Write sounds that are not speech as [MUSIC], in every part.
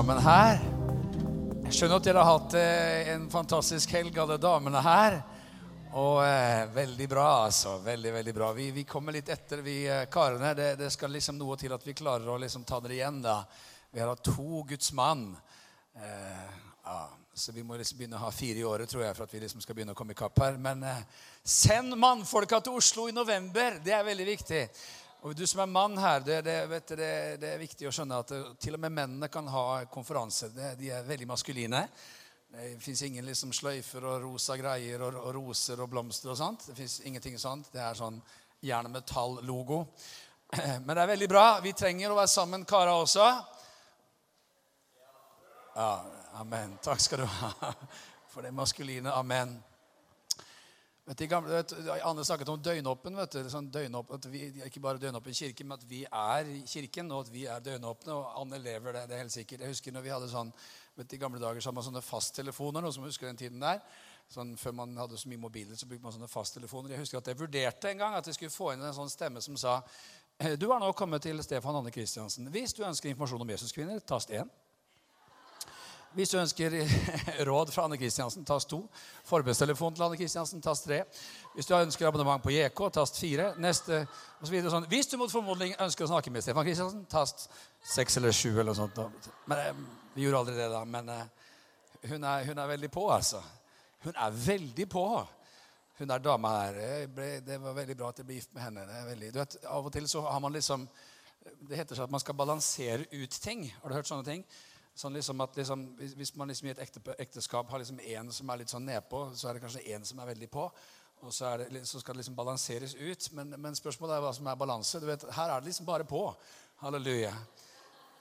sammen her. Jeg skjønner at dere har hatt eh, en fantastisk helg, alle damene her. Og eh, veldig bra, altså. Veldig, veldig bra. Vi, vi kommer litt etter, vi eh, karene. Det, det, skal liksom noe til at vi klarer å liksom ta dere igjen, da. Vi har hatt to Guds mann. Eh, ja, så vi må liksom begynne å ha fire i året, tror jeg, for at vi liksom skal begynne å komme i kapp her. Men eh, send mannfolka til Oslo i november. Det er veldig viktig. Og du som er mann her, det, det, du, det, det, er viktig å skjønne at til og med mennene kan ha konferanser. de er veldig maskuline. Det fins ingen liksom sløyfer og rosa greier og, og, roser og blomster og sånt. Det fins ingenting sånt. Det er sånn jernmetall-logo. [CLEARS THROAT] Men det er veldig bra. Vi trenger å være sammen, kara også. Ja, amen. Takk skal du ha [LAUGHS] for det maskuline. Amen. Vet gamle, vet, Anne snakket om døgnåpen. vet du, sånn døgnåpen, vi, Ikke bare døgnåpen kirke, men at vi er kirken, og at vi er døgnåpne. Og Anne lever det. det er helt sikkert. Jeg husker når vi hadde sånn, vet du, I gamle dager så hadde man sånne fasttelefoner. Noen som husker den tiden der. Sånn, før man hadde så mye mobiler, så brukte man sånne fasttelefoner. Jeg husker at jeg vurderte en gang at jeg skulle få inn en sånn stemme som sa «Eh, Du har nå kommet til Stefan Anne Kristiansen. Hvis du ønsker informasjon om Jesuskvinner, tast 1. Hvis du ønsker [LAUGHS] råd fra Anne Kristiansen, tast 2. Forbundstelefon til Anne Kristiansen, tast 3. Hvis du ønsker abonnement på JK, tast 4. Neste, og så sånn. Hvis du mot formodning ønsker å snakke med Stefan Kristiansen, tast 6 eller 7. eller sånt. Men, eh, vi gjorde aldri det, da. Men uh, hun, er, hun, er, veldig på, altså. Hun er veldig på. Hun er dama her. Det var veldig bra at jeg ble gift med henne. Veldig, vet, av og til så har man liksom Det heter seg at man skal balansere ut ting. Har du hørt sånne ting? Sånn liksom at liksom, Hvis man liksom i et ekteskap har liksom en som er litt sånn nedpå, så er det kanskje en som er veldig på. Og så, det, så skal det liksom balanseres ut. Men, men, spørsmålet er hva som er balanse. Du vet, Her er det liksom bare på. Halleluja.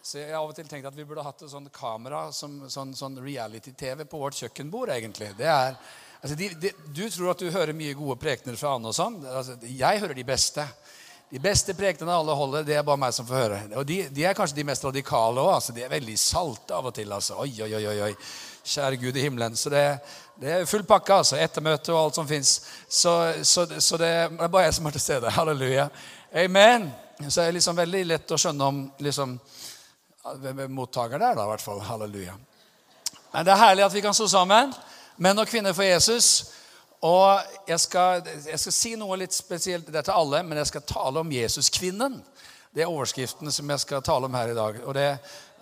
Så jeg har av og til tenkt at vi burde hatt et sånt kamera som sånn, sånn reality-TV på vårt kjøkkenbord. egentlig. Det er, altså de, de, du tror at du hører mye gode prekener fra Anne og sånn. Altså, jeg hører de beste. De beste prekenene alle holder, det er bare meg som får høre. Og de, de er kanskje de mest radikale òg. Altså. De er veldig salte av og til. Altså. Oi, oi, oi, oi. Kjære Gud i himmelen. Så det, det er full pakke. altså. Ettermøte og alt som fins. Så, så, så, det er bare jeg som er til stede. Halleluja. Amen. Så det er liksom veldig lett å skjønne om liksom, hvem er mottaker der, da, i hvert fall. Halleluja. Men det er herlig at vi kan stå sammen, menn og kvinner for Jesus. Og jeg skal, jeg skal, si noe litt spesielt det til alle, men jeg skal tale om Jesuskvinnen. Det er overskriften som jeg skal tale om her i dag. Og, det,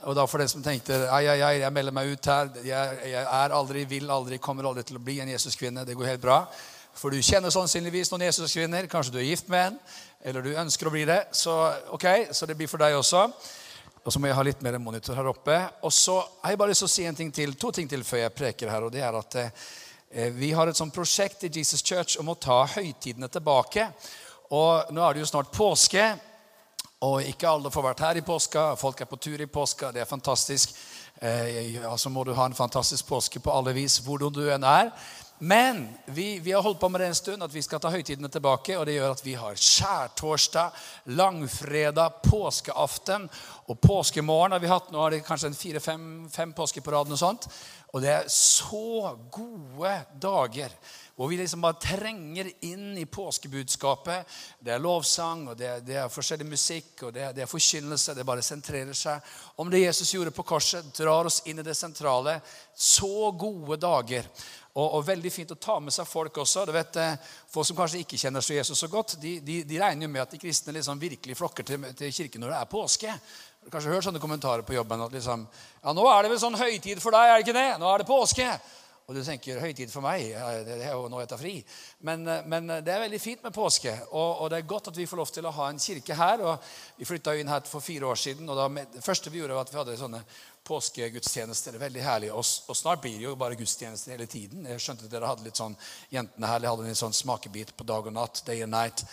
og da for den som tenkte ai, ai, ai, jeg melder meg ut her, jeg, jeg, er aldri, vil aldri, kommer aldri til å bli en Jesuskvinne. Det går helt bra. For du kjenner sannsynligvis noen Jesuskvinner. Kanskje du er gift med en, eller du ønsker å bli det. Så ok, så det blir for deg også. Og så må jeg ha litt mer monitor her oppe. Og så har jeg bare lyst til å si en ting til, to ting til før jeg preker her. og det er at Eh, vi har et sånt prosjekt i Jesus Church om å ta høytidene tilbake. Og Nå er det jo snart påske, og ikke alle får vært her i påska. Folk er på tur i påska. Det er fantastisk. Ja, så må du ha en fantastisk påske på alle vis, hvordan du enn er. Men vi, vi, har holdt på med det en stund at vi skal ta høytidene tilbake. og Det gjør at vi har skjærtorsdag, langfredag, påskeaften og påskemorgen. har vi hatt, Nå har det kanskje fire-fem påsker på rad. Og sånt. Og det er så gode dager hvor vi liksom bare trenger inn i påskebudskapet. Det er lovsang, og det er, det er forskjellig musikk, og det er, det er, forkynnelse. Det bare sentrerer seg om det Jesus gjorde på korset. Drar oss inn i det sentrale. Så gode dager. Og, og, veldig fint å ta med seg folk også. Du vet, eh, Folk som kanskje ikke kjenner så Jesus så godt, de, de, de regner jo med at de kristne liksom virkelig flokker til, til kirken når det er påske. Du har kanskje hørt sånne kommentarer på jobben at liksom, ja, nå er det vel sånn høytid for deg, er det ikke det? Nå er det påske. Og du tenker høytid for meg, det er jo nå jeg tar fri. Men, men, det er veldig fint med påske. Og, og, det er godt at vi får lov til å ha en kirke her. og Vi flytta inn her for fire år siden. og da, Det første vi gjorde, var at vi hadde sånne påskegudstjenester. Veldig herlig. Og, og, snart blir det jo bare gudstjenester hele tiden. Jeg skjønte at dere hadde litt sånn, Jentene her hadde en sånn smakebit på dag og natt. Day and night.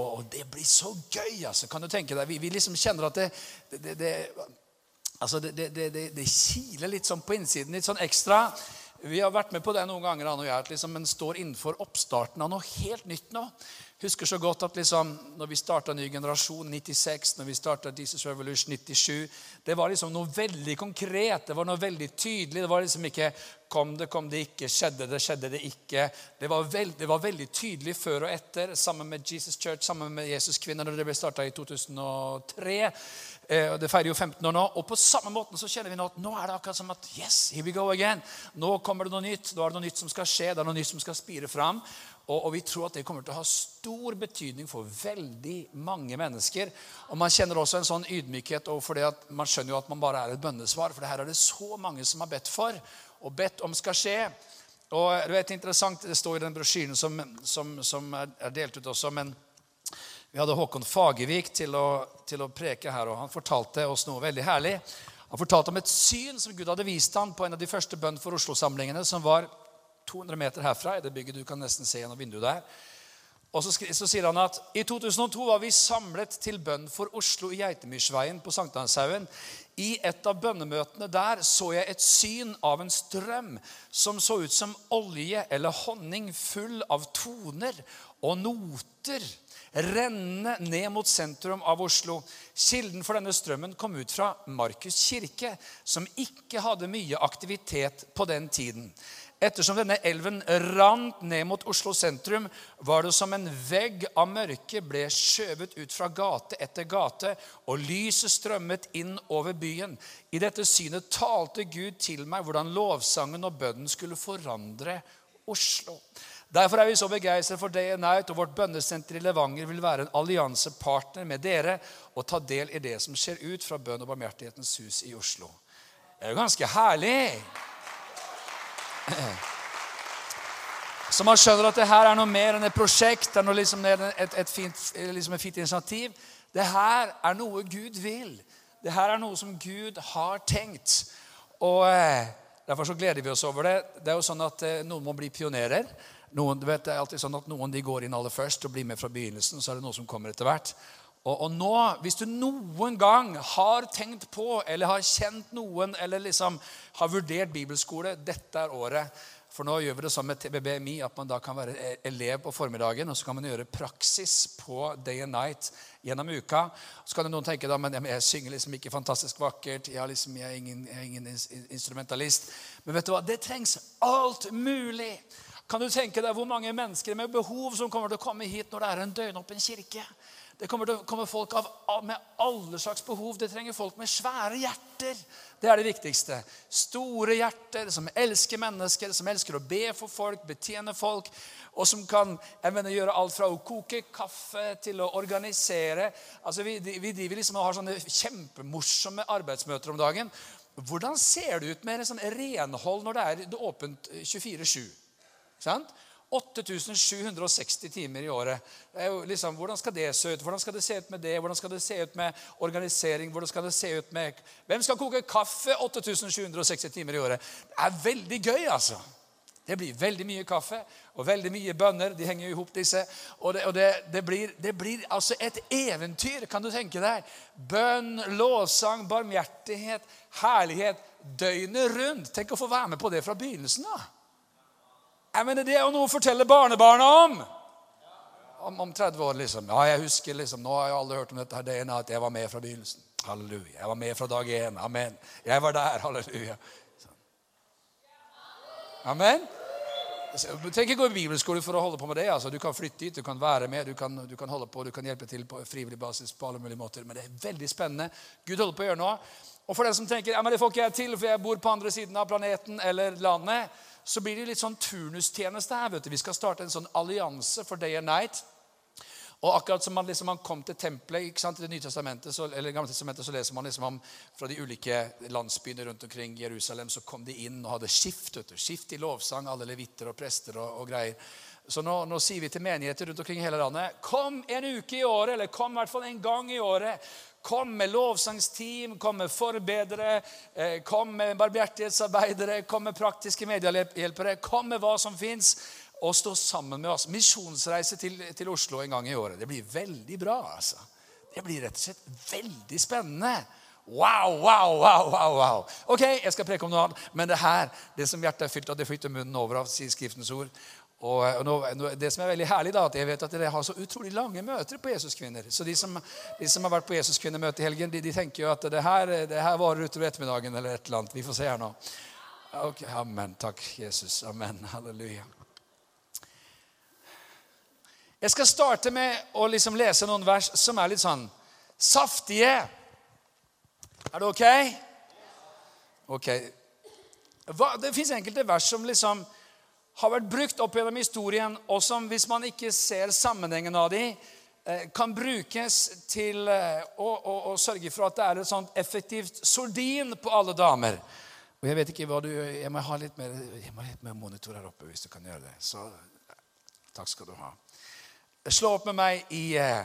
Og det blir så gøy, altså. Kan du tenke deg? Vi, vi liksom kjenner at det, det, det, altså det, det, kiler litt sånn på innsiden. Litt sånn ekstra. Vi har vært med på det noen ganger, han og jeg, at liksom en står innenfor oppstarten av noe helt nytt nå husker så godt at liksom, når vi starta ny generasjon 96, når vi starta Jesus Revolution 97 Det var liksom noe veldig konkret, det var noe veldig tydelig. Det var liksom ikke 'kom det, kom det ikke', 'skjedde det, skjedde det ikke'. Det var, veld, det var veldig tydelig før og etter, sammen med Jesus Church, sammen med Jesus Kvinner, når det ble starta i 2003. Eh, det feirer jo 15 år nå. Og på samme måten så kjenner vi nå at nå er det akkurat som at yes, here we go again. Nå kommer det noe nytt. Nå er det noe nytt som skal skje. Det er noe nytt som skal spire fram. Og, og, vi tror at det kommer til å ha stor betydning for veldig mange mennesker. Og man kjenner også en sånn ydmykhet overfor det at man skjønner jo at man bare er et bønnesvar. For det her er det så mange som har bedt for, og bedt om skal skje. Og det er interessant, det står i den brosjyren som, som, som er delt ut også. men vi hadde Håkon Fagervik til å, til å, preke her, og han fortalte oss noe veldig herlig. Han fortalte om et syn som Gud hadde vist ham på en av de første bønn for Oslo-samlingene, som var 200 meter herfra, i det bygget du kan nesten se gjennom vinduet der. Og så, så, sier han at i 2002 var vi samlet til bønn for Oslo i Geitemyrsveien på Sankthanshaugen. I et av bønnemøtene der så jeg et syn av en strøm som så ut som olje eller honning full av toner og noter rennende ned mot sentrum av Oslo. Kilden for denne strømmen kom ut fra Markus kirke, som ikke hadde mye aktivitet på den tiden. Ettersom denne elven rant ned mot Oslo sentrum, var det som en vegg av mørke ble skjøvet ut fra gate etter gate, og lyset strømmet inn over byen. I dette synet talte Gud til meg hvordan lovsangen og bønnen skulle forandre Oslo. Derfor er vi så begeistret for Day and Night, og vårt bønnesenter i Levanger vil være en alliansepartner med dere og ta del i det som skjer ut fra Bønn og barmhjertighetens hus i Oslo. Det er jo ganske herlig. Så man skjønner at det her er noe mer enn et prosjekt, det er liksom et, et, fint, liksom et fint initiativ. Det her er noe Gud vil. Det her er noe som Gud har tenkt. Og eh, Derfor så gleder vi oss over det. Det er jo sånn at eh, Noen må bli pionerer. Noen, du vet, det er alltid sånn at noen de går inn aller først og blir med fra begynnelsen. Så er det noe som kommer etter hvert. Og, og, nå, hvis du noen gang har tenkt på eller har kjent noen eller liksom har vurdert bibelskole, dette er året. For nå gjør vi det sånn med TBBMI at man da kan være e- elev på formiddagen, og så kan man gjøre praksis på day and night gjennom uka. Så kan noen tenke da, men jeg synger liksom ikke fantastisk vakkert. Jeg, liksom, jeg, er, ingen, jeg er ingen instrumentalist. Men vet du hva? Det trengs alt mulig. Kan du tenke deg hvor mange mennesker med behov som kommer til å komme hit når det er en døgnåpen kirke? Det kommer til å komme folk av, med alle slags behov. Det trenger folk med svære hjerter. Det er det viktigste. Store hjerter som elsker mennesker, som elsker å be for folk, betjene folk. Og som kan mener, gjøre alt fra å koke kaffe til å organisere. Altså, Vi, vi driver liksom og har sånne kjempemorsomme arbeidsmøter om dagen. Hvordan ser det ut med sånn renhold når det er åpent 24-7? Sant? 8760 timer i året. Liksom, hvordan skal det se ut? Hvordan skal det se ut med det? Hvordan skal det se ut med organisering? Hvordan skal det se ut med Hvem skal koke kaffe 8760 timer i året? Det er veldig gøy, altså. Det blir veldig mye kaffe og veldig mye bønner. De henger jo i hop, disse. Og, det, og det, det, blir, det, blir, altså et eventyr, kan du tenke deg. Bønn, lovsang, barmhjertighet, herlighet døgnet rundt. Tenk å få være med på det fra begynnelsen av. Jeg mener, Det er jo noe å fortelle barnebarna om. om. Om 30 år, liksom. Ja, jeg husker liksom, Nå har jo alle hørt om dette her, det ene at jeg var med fra begynnelsen. Halleluja. Jeg var med fra dag én. Amen. Jeg var der. Halleluja. Sånn. Amen. Du trenger ikke gå i bibelskole for å holde på med det. altså. Du kan flytte dit, du kan være med, du kan, du kan holde på, du kan hjelpe til på frivillig basis. på alle mulige måter. Men det er veldig spennende. Gud holder på å gjøre noe. Og for den som tenker ja, men det får ikke jeg til, for jeg bor på andre siden av planeten eller landet, så blir det litt sånn turnustjeneste her. vet du. Vi skal starte en sånn allianse for day and night. Og akkurat som man, liksom, man kom til tempelet ikke sant, i Det nye testamentet, så, eller Gamle testamentet, så leser man liksom om fra de ulike landsbyene rundt omkring Jerusalem. Så kom de inn og hadde skift. vet du. Skift i lovsang, alle levitter og prester og, og greier. Så nå, nå, sier vi til menigheter rundt omkring i hele landet kom en uke i året, eller kom i hvert fall en gang i året. Kom med lovsangsteam, kom med forbedere, eh, kom med barmhjertighetsarbeidere, kom med praktiske mediehjelpere. Kom med hva som fins, og stå sammen med oss. Misjonsreise til, til, Oslo en gang i året. Det blir veldig bra. altså. Det blir rett og slett veldig spennende. Wow, wow, wow, wow, wow. Ok, jeg skal preke om noe annet. Men det her, det som hjertet er fylt av, det flytter munnen over av, sier Skriftens ord. Og, og nå, Det som er veldig herlig, da, at jeg vet at dere har så utrolig lange møter på Jesuskvinner. Så de som, de som har vært på Jesuskvinnemøte i helgen, de, de, tenker jo at det her, det her varer utover ettermiddagen eller et eller annet. Vi får se her nå. Ok, Amen. Takk, Jesus. Amen. Halleluja. Jeg skal starte med å liksom lese noen vers som er litt sånn saftige. Er det ok? Ok. Hva, det fins enkelte vers som liksom har vært brukt opp gjennom historien, og som, hvis man ikke ser sammenhengen av dem, eh, kan brukes til eh, å, å, å, sørge for at det er et sånt effektivt sordin på alle damer. Og Jeg vet ikke hva du Jeg må ha litt mer, jeg må ha litt mer monitor her oppe, hvis du kan gjøre det. Så takk skal du ha. Slå opp med meg i eh,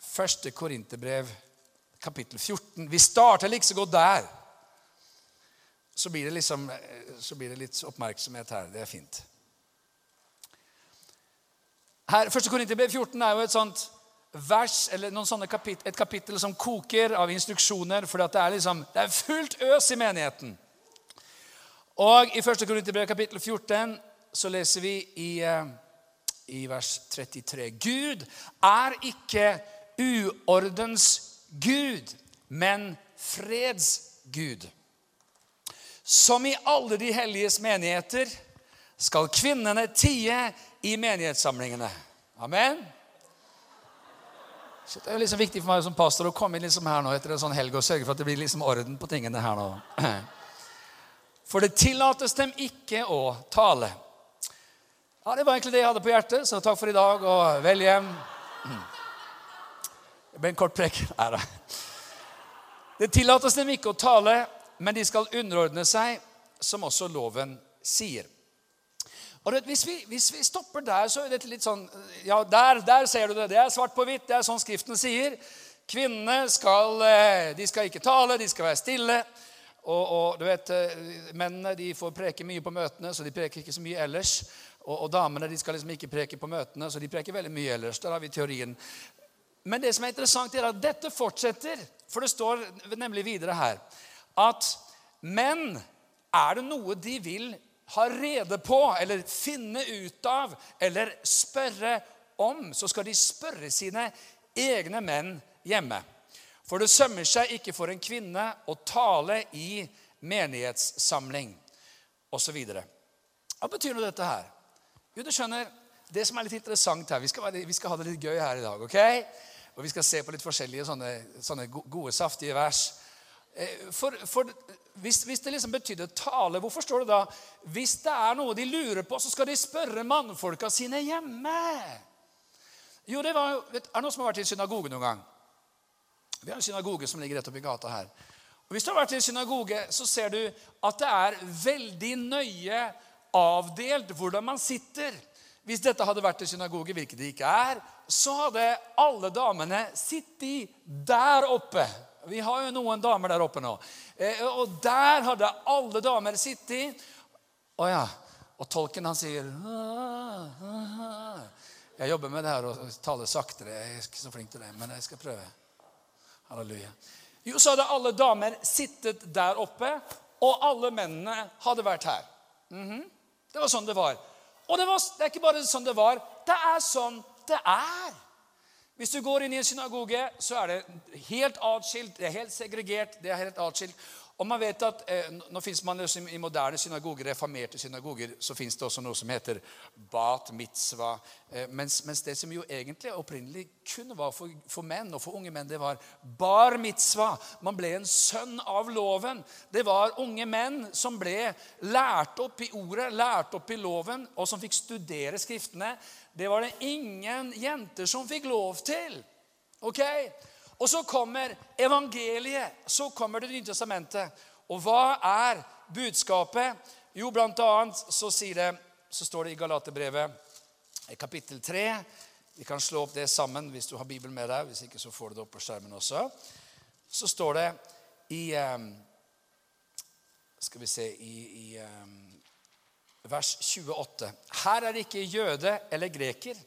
første Korinterbrev, kapittel 14. Vi starter like så godt der så blir, liksom, så blir det litt oppmerksomhet her. Det er fint. Her, 1. Korinterbrev 14 er jo et sånt vers, eller noen sånne kapit et kapittel som koker av instruksjoner, for det er, liksom, det er fullt øs i menigheten. Og i 1. Korinterbrev kapittel 14 så leser vi i, eh, i vers 33 Gud er ikke uordens Gud, men freds Gud. Som i alle de helliges menigheter skal kvinnene tie i menighetssamlingene. Amen. Så det er jo liksom viktig for meg som pastor å komme inn liksom her nå etter en sånn helg og sørge for at det blir liksom orden på tingene her nå. [CLEARS THROAT] For det tillates dem ikke å tale. Ja, Det var egentlig det jeg hadde på hjertet, så takk for i dag, og vel hjem. Det ble en kort prekk. Nei da. Det tillates dem ikke å tale, men de skal underordne seg, som også loven sier. Og hvis, vi, hvis, vi, stopper der, så er det litt sånn Ja, der, der ser du det. Det er svart på hvitt. Det er sånn Skriften sier. Kvinnene skal, eh, de skal ikke tale, de skal være stille. Og, og du vet, eh, Mennene de får preke mye på møtene, så de preker ikke så mye ellers. Og, og damene de skal liksom ikke preke på møtene, så de preker veldig mye ellers. Der har vi teorien. Men det som er interessant, er at dette fortsetter. For det står nemlig videre her at menn er det noe de vil ha rede på eller finne ut av eller spørre om, så skal de spørre sine egne menn hjemme. For det sømmer seg ikke for en kvinne å tale i menighetssamling osv. Hva betyr nå dette her? Jo, du skjønner, Det som er litt interessant her Vi skal, vi skal ha det litt gøy her i dag. ok? Og Vi skal se på litt forskjellige sånne, sånne gode, saftige vers. Eh, for, for hvis, hvis, det liksom betydde tale, hvorfor står det da hvis det er noe de lurer på, så skal de spørre mannfolka sine hjemme? Jo, det var, vet, Er det noen som har vært i synagoge noen gang? Vi har en synagoge som ligger rett oppi gata her. Og Hvis du har vært i en synagoge, så ser du at det er veldig nøye avdelt hvordan man sitter. Hvis dette hadde vært en synagoge, hvilket det ikke er, så hadde alle damene sittet der oppe. Vi har jo noen damer der oppe nå. Eh, og der hadde alle damer sittet. Å ja. Og tolken han sier Jeg jobber med det her og taler saktere. Jeg er ikke så flink til det, men jeg skal prøve. Halleluja. Jo, så hadde alle damer sittet der oppe, og alle mennene hadde vært her. Mm -hmm. Det var sånn det var. Og det, var, det er ikke bare sånn det var. Det er sånn det er. Hvis du går inn i en synagoge, så er det helt atskilt, det er helt segregert. det er helt atskilt. Og man vet at eh, nå finnes man liksom I moderne synagoger, reformerte synagoger så finnes det også noe som heter bat mitzvah. Eh, mens, mens, det som jo egentlig opprinnelig kun var for, for, menn, og for unge menn, det var bar mitzvah. Man ble en sønn av loven. Det var unge menn som ble lært opp i ordet, lært opp i loven, og som fikk studere Skriftene. Det var det ingen jenter som fikk lov til. ok? Og så kommer evangeliet. Så kommer Det nye testamentet. Og hva er budskapet? Jo, blant annet så, det, så står det i Galaterbrevet, kapittel 3 Vi kan slå opp det sammen hvis du har Bibelen med deg. Hvis ikke så får du det opp på skjermen også. Så står det i um, Skal vi se i, i um, vers 28. Her er det ikke jøde eller greker.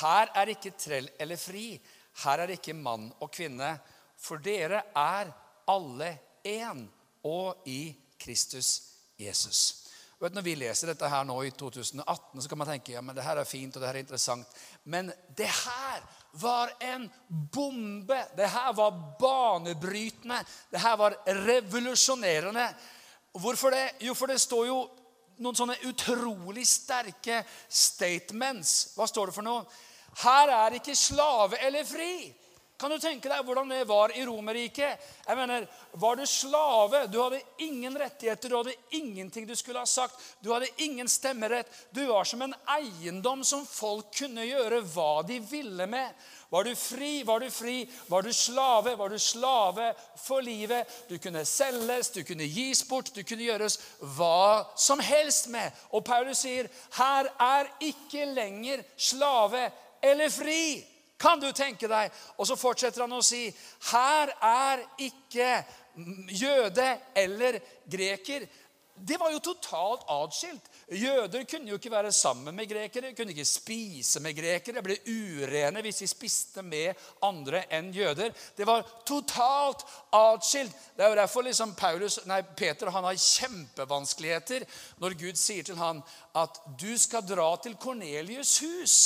Her er ikke trell eller fri. Her er det ikke mann og kvinne, for dere er alle én og i Kristus Jesus. Vet, når vi leser dette her nå i 2018, så kan man tenke ja, men det her er fint og det her er interessant. Men det her var en bombe. Det her var banebrytende. Det her var revolusjonerende. Hvorfor det? Jo, for det står jo noen sånne utrolig sterke statements. Hva står det for noe? Her er ikke slave eller fri. Kan du tenke deg hvordan det var i Romerriket? Jeg mener, Var du slave? Du hadde ingen rettigheter, du hadde ingenting du skulle ha sagt. Du hadde ingen stemmerett. Du var som en eiendom som folk kunne gjøre hva de ville med. Var du fri, var du fri. Var du slave, var du slave for livet. Du kunne selges, du kunne gis bort, du kunne gjøres hva som helst med. Og Paulus sier, 'Her er ikke lenger slave eller fri'. Kan du tenke deg? Og så fortsetter han å si, 'Her er ikke jøde eller greker'. Det var jo totalt atskilt. Jøder kunne jo ikke være sammen med grekere, kunne ikke spise med grekere. ble urene hvis de spiste med andre enn jøder. Det var totalt atskilt. Det er jo derfor liksom Paulus, nei, Peter han har kjempevanskeligheter når Gud sier til han at du skal dra til Kornelius' hus.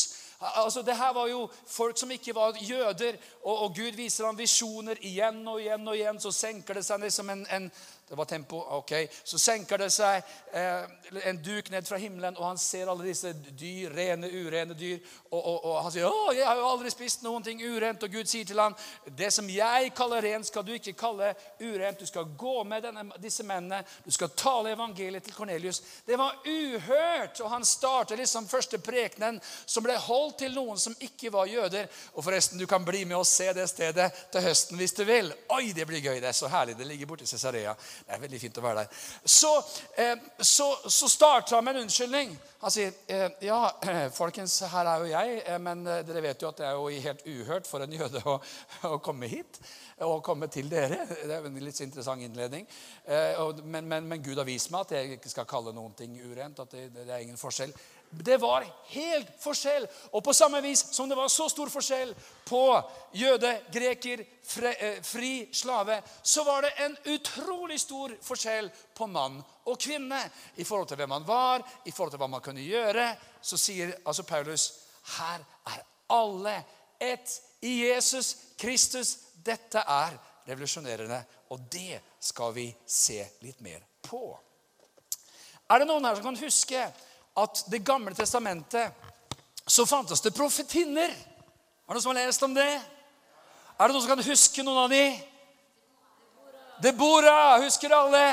Altså, det her var jo folk som ikke var jøder, og, og Gud viser ham visjoner igjen og igjen. og igjen, Så senker det seg liksom en, en det var tempo. ok. Så senker det seg eh, en duk ned fra himmelen, og han ser alle disse dyr, rene, urene dyr. Og, og, og han sier, 'Å, jeg har jo aldri spist noen ting urent.' Og Gud sier til ham, 'Det som jeg kaller rent, skal du ikke kalle urent.' 'Du skal gå med denne, disse mennene. Du skal tale evangeliet til Kornelius.' Det var uhørt. Og han starter liksom første prekenen, som ble holdt til noen som ikke var jøder. Og forresten, du kan bli med og se det stedet til høsten hvis du vil. Oi, det blir gøy. Det er så herlig. Det ligger borti Cesarea. Det er veldig fint å være der. Så, eh, så, så starter han med en unnskyldning. Han sier eh, ja, [CLEARS THROAT] folkens, her er jo jeg, eh, men eh, dere vet jo at det er jo helt uhørt for en jøde å, [LAUGHS] å komme hit og komme til dere. Det er en litt interessant innledning. Eh, og, men, men, men, Gud har vist meg at jeg ikke skal kalle noen ting urent. at det, det er ingen forskjell. Det var helt forskjell. Og på samme vis som det var så stor forskjell på jøde, greker, eh, fri, slave, så var det en utrolig stor forskjell på mann og kvinne i forhold til hvem man var, i forhold til hva man kunne gjøre. Så sier altså Paulus her er alle ett i Jesus Kristus. Dette er revolusjonerende, og det skal vi se litt mer på. Er det noen her som kan huske at Det gamle testamentet så fantes det profetinner. Er det noen som har lest om det? Er det noen som kan huske noen av de? Debora, husker alle?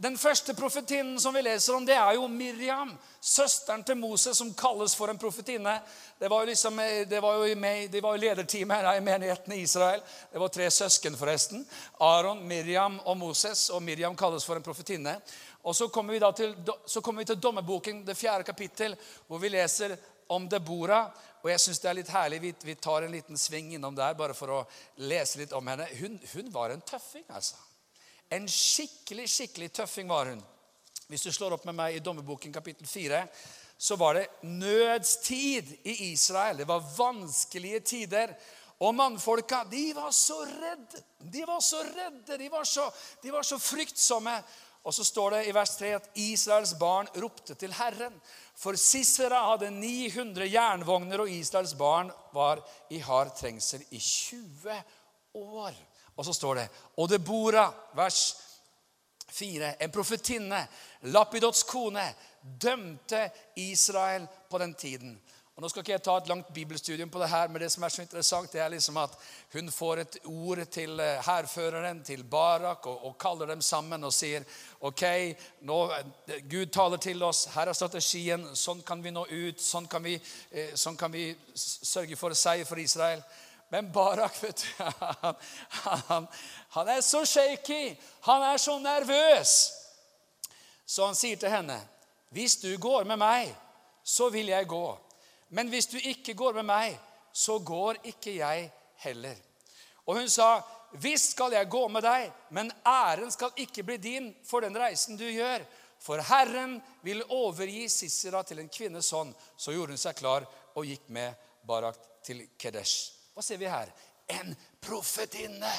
Den første profetinnen som vi leser om, det er jo Miriam, søsteren til Moses, som kalles for en profetinne. Det var jo, liksom, det var jo, med, det var jo lederteamet her i menigheten i Israel. Det var tre søsken, forresten. Aron, Miriam og Moses. Og Miriam kalles for en profetinne. Og så kommer, vi til, så kommer vi til Dommerboken, det fjerde kapittel, hvor vi leser om Debora. Og jeg syns det er litt herlig. Vi, vi, tar en liten sving innom der bare for å lese litt om henne. Hun, hun var en tøffing, altså. En skikkelig, skikkelig tøffing var hun. Hvis du slår opp med meg i Dommerboken kapittel 4, så var det nødstid i Israel. Det var vanskelige tider. Og mannfolka de var så redde. De var så redde, de var så, de var så fryktsomme. Og så står det i vers 3 at Israels barn ropte til Herren. For Sisera hadde 900 jernvogner, og Israels barn var i hard trengsel i 20 år. Og så står det Og Debora, vers 4, en profetinne, Lapidots kone, dømte Israel på den tiden. Og Nå skal ikke jeg ta et langt bibelstudium på det her, men det som er så interessant, det er liksom at hun får et ord til eh, hærføreren, til Barak, og, og, kaller dem sammen og sier ok, nå, Gud taler til oss, her er strategien, sånn kan vi nå ut, sånn kan vi, eh, sånn kan vi sørge for seier for Israel. Men Barak, [LAUGHS] vet du, han, han, han er så shaky, han er så nervøs. Så han sier til henne, hvis du går med meg, så vil jeg gå. Men hvis du ikke går med meg, så går ikke jeg heller. Og hun sa, visst skal jeg gå med deg, men æren skal ikke bli din for den reisen du gjør. For Herren vil overgi Sisera til en kvinnes hånd. Så gjorde hun seg klar og gikk med Barak til Kedesh. Hva ser vi her? En profetinne!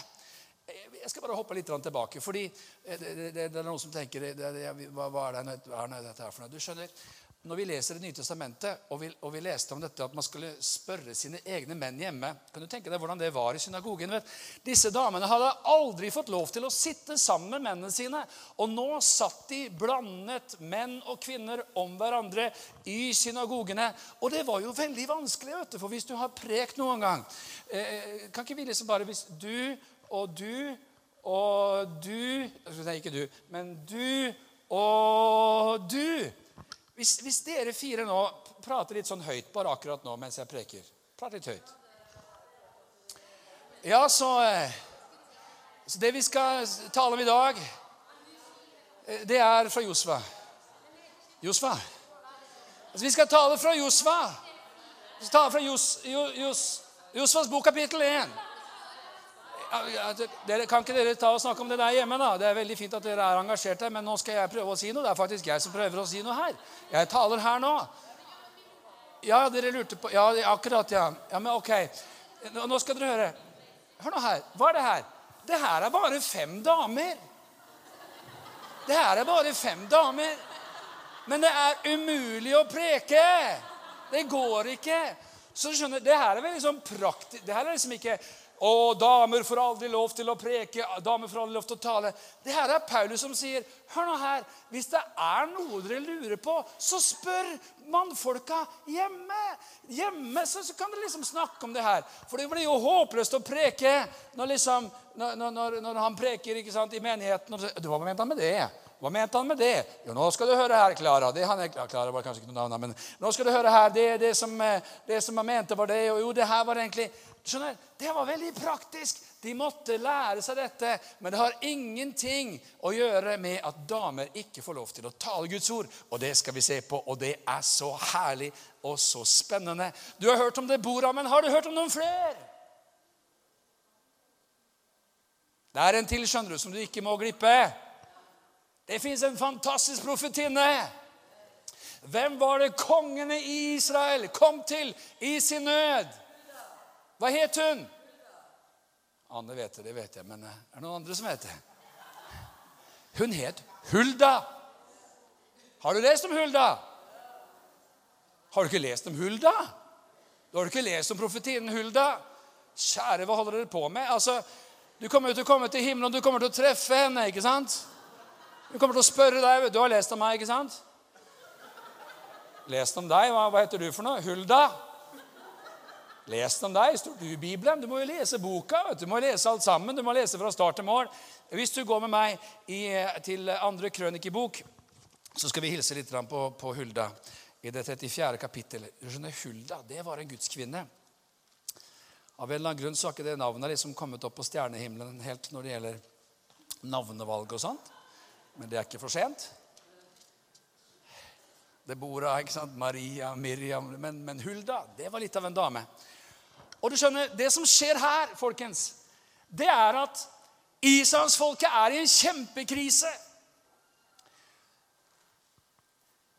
Jeg skal bare hoppe litt tilbake. fordi det, det, det, er noen som tenker Hva, hva er, det, hva er dette her for noe? Du skjønner, når vi leser Det nye testamentet, og vi, og vi, leste om dette at man skulle spørre sine egne menn hjemme Kan du tenke deg hvordan det var i synagogen? Vet? Disse damene hadde aldri fått lov til å sitte sammen med mennene sine. Og nå satt de blandet, menn og kvinner, om hverandre i synagogene. Og det var jo veldig vanskelig, vet du, for hvis du har prekt noen gang eh, Kan ikke vi liksom bare Hvis du og du og du Nei, ikke du, men du og du hvis, hvis, dere fire nå prater litt sånn høyt bare akkurat nå mens jeg preker Prat litt høyt. Ja, så, eh, så Det vi skal tale om i dag, eh, det er fra Josva. Josva. Altså, vi skal tale fra Josva. Vi skal tale fra Jos, Jos, Josvas bok, kapittel 1 dere, kan ikke dere ta og snakke om det der hjemme? da? Det er veldig fint at dere er engasjerte, men nå skal jeg prøve å si noe. Det er faktisk jeg som prøver å si noe her. Jeg taler her nå. Ja, dere lurte på Ja, akkurat, ja. Ja, Men ok. Nå skal dere høre. Hør nå her. Hva er det her? Det her er bare fem damer. Det her er bare fem damer. Men det er umulig å preke. Det går ikke. Så skjønner, Det her er veldig sånn praktisk Det her er liksom ikke og damer får aldri lov til å preke, damer får aldri lov til å tale. Det her er Paulus som sier, hør nå her, hvis det er noe dere lurer på, så spør mannfolka hjemme. Hjemme så, så kan dere liksom snakke om det her. For det blir jo håpløst å preke når, liksom, når, når, når han preker ikke sant, i menigheten. Og, du, hva mente han med det? Hva mente han med det? Jo, nå skal du høre her, Klara. Det han er, Klara var kanskje ikke noe navn, men nå skal du høre her. Det, det, som, eh, det som han mente, var det. Og jo, det her var egentlig Skjønner, Det var veldig praktisk. De måtte lære seg dette. Men det har ingenting å gjøre med at damer ikke får lov til å tale Guds ord. Og det skal vi se på, og det er så herlig og så spennende. Du har hørt om det Bora, men har du hørt om noen flere? Det er en til skjønner du, som du ikke må glippe. Det fins en fantastisk profetinne. Hvem var det kongene i Israel kom til i sin nød? Hva het hun? Anne vet det, det vet jeg, men eh, er det noen andre som vet det? Hun het Hulda. Har du lest om Hulda? Har du ikke lest om Hulda? Du har ikke lest om profetien Hulda? Kjære, hva holder dere på med? Altså, Du kommer til å komme til himmelen, og du kommer til å treffe henne. ikke sant? Du kommer til å spørre deg Du har lest om meg, ikke sant? Lest om deg? Hva, hva heter du for noe? Hulda? Lest om deg. Står du i Bibelen? Du må jo lese boka. Du må lese alt sammen. Du må lese fra start til mål. Hvis du går med meg i, til andre krønikebok, så skal vi hilse litt på, på Hulda i det 34. kapittelet. Hulda det var en gudskvinne. Av en eller annen grunn så har ikke det navnet liksom kommet opp på stjernehimmelen helt når det gjelder navnevalg og sånt. Men det er ikke for sent. Deborah, ikke sant? Maria, Miriam men, men Hulda det var litt av en dame. Og du skjønner, Det som skjer her, folkens, det er at Israelsfolket er i en kjempekrise.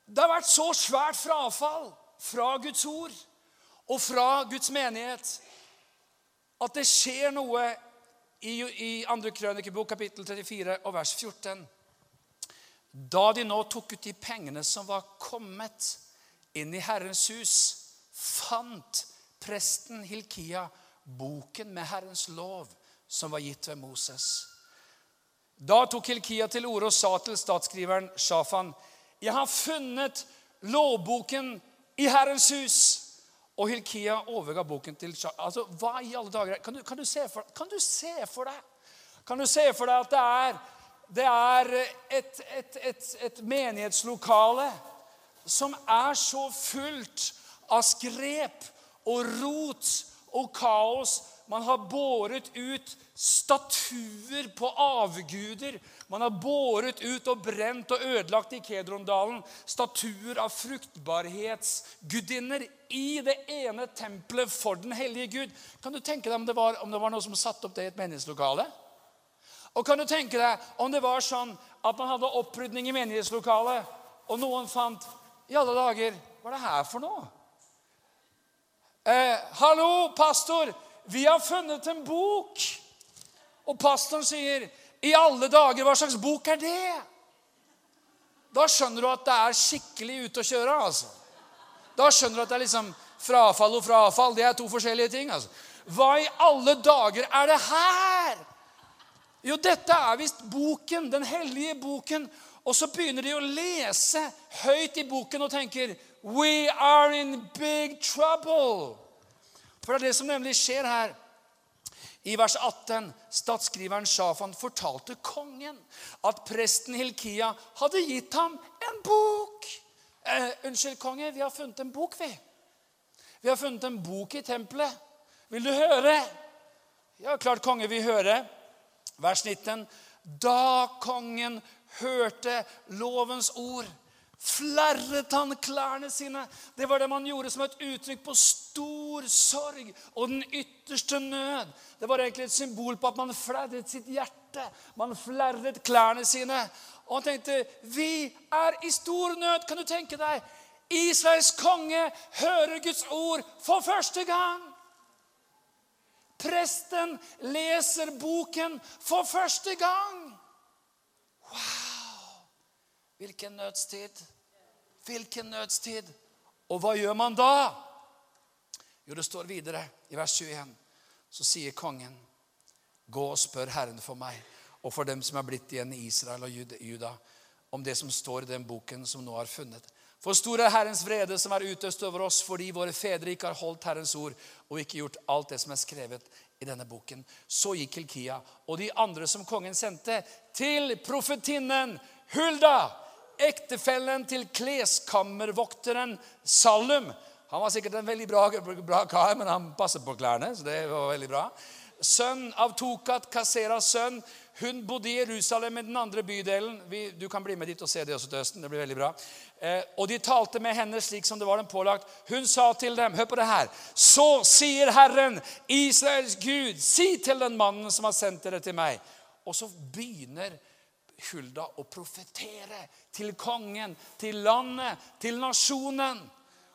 Det har vært så svært frafall fra Guds ord og fra Guds menighet at det skjer noe i, i 2. krønikebok, kapittel 34 og vers 14. Da de nå tok ut de pengene som var kommet inn i Herrens hus, fant presten Hilkia boken med Herrens lov som var gitt ved Moses. Da tok Hilkia til orde og sa til statsskriveren Shafan.: Jeg har funnet lovboken i Herrens hus. Og Hilkia overga boken til Shafan. Altså, hva i alle dager? Kan du, kan du, se, for, kan du se for deg Kan du se for deg at det er, det er et, et, et, et menighetslokale som er så fullt av skrep og rot og kaos. Man har båret ut statuer på avguder. Man har båret ut og brent og ødelagt i Kedrondalen statuer av fruktbarhetsgudinner i det ene tempelet for den hellige Gud. Kan du tenke deg om det var, om det var noe som satte opp det i et menighetslokale? Og kan du tenke deg om det var sånn at man hadde opprydning i menighetslokalet, og noen fant I alle dager, hva er det her for noe? Eh, 'Hallo, pastor, vi har funnet en bok.' Og pastoren sier, 'I alle dager, hva slags bok er det?' da skjønner du at det er skikkelig ute å kjøre. altså. Da skjønner du at det er liksom frafall og frafall. Det er to forskjellige ting. altså. Hva i alle dager er det her? Jo, dette er visst boken, den hellige boken. Og så begynner de å lese høyt i boken og tenker We are in big trouble. For det er det som nemlig skjer her. I vers 18 statsskriveren Shafan fortalte kongen at presten Hilkia hadde gitt ham en bok. Eh, unnskyld, konge, vi har funnet en bok, vi. Vi har funnet en bok i tempelet. Vil du høre? Ja, klart konge vil høre. Vers 19. Da kongen hørte lovens ord, flerret han klærne sine. Det var det man gjorde som et uttrykk på stor sorg og den ytterste nød. Det var egentlig et symbol på at man flerret sitt hjerte. Man flerret klærne sine. Og han tenkte vi er i stor nød. Kan du tenke deg? Israels konge hører Guds ord for første gang. Presten leser boken for første gang. Wow! Hvilken nødstid. Hvilken nødstid. Og hva gjør man da? Jo, det står videre i vers 21. Så sier kongen, gå og spør Herren for meg og for dem som er blitt igjen i Israel og Juda, om det som står i den boken som nå er funnet. For stor er Herrens vrede som er utøst over oss fordi våre fedre ikke har holdt Herrens ord og ikke gjort alt det som er skrevet i denne boken. Så gikk Hilkia og de andre som kongen sendte, til profetinnen Hulda, ektefellen til kleskammervokteren Salum. Han var sikkert en veldig bra, bra kar, men han passet på klærne. så det var veldig bra. Sønn av Tokat, Kaseras sønn, hun bodde i Jerusalem i den andre bydelen. Vi, du kan bli med dit og se det også til høsten. det blir veldig bra. Eh, og de talte med henne slik som det var dem pålagt. Hun sa til dem, hør på det her, så sier Herren, Israels Gud, si til den mannen som har sendt dere til meg. Og så begynner Hulda å profetere til kongen, til landet, til nasjonen.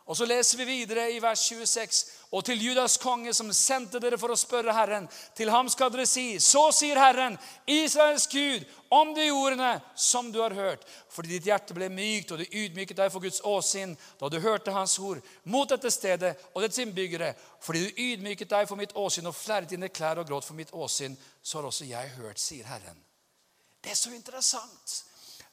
Og så leser vi videre i vers 26. Og til Judas konge som sendte dere for å spørre Herren, til ham skal dere si, så sier Herren, Israels Gud, om de ordene som du har hørt. Fordi ditt hjerte ble mykt, og du ydmyket deg for Guds åsinn da du hørte Hans ord mot dette stedet og dets innbyggere. Fordi du ydmyket deg for mitt åsinn og flerret dine klær og gråt for mitt åsinn, så har også jeg hørt, sier Herren. Det er så interessant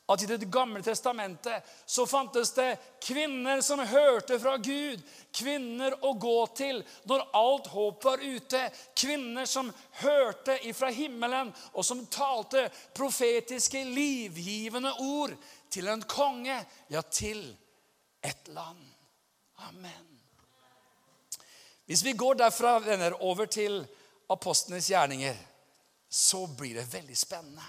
at i Det gamle testamentet så fantes det kvinner som hørte fra Gud. Kvinner å gå til når alt håp var ute. Kvinner som hørte ifra himmelen, og som talte profetiske, livgivende ord til en konge, ja, til et land. Amen. Hvis vi går derfra venner, over til apostlenes gjerninger, så blir det veldig spennende.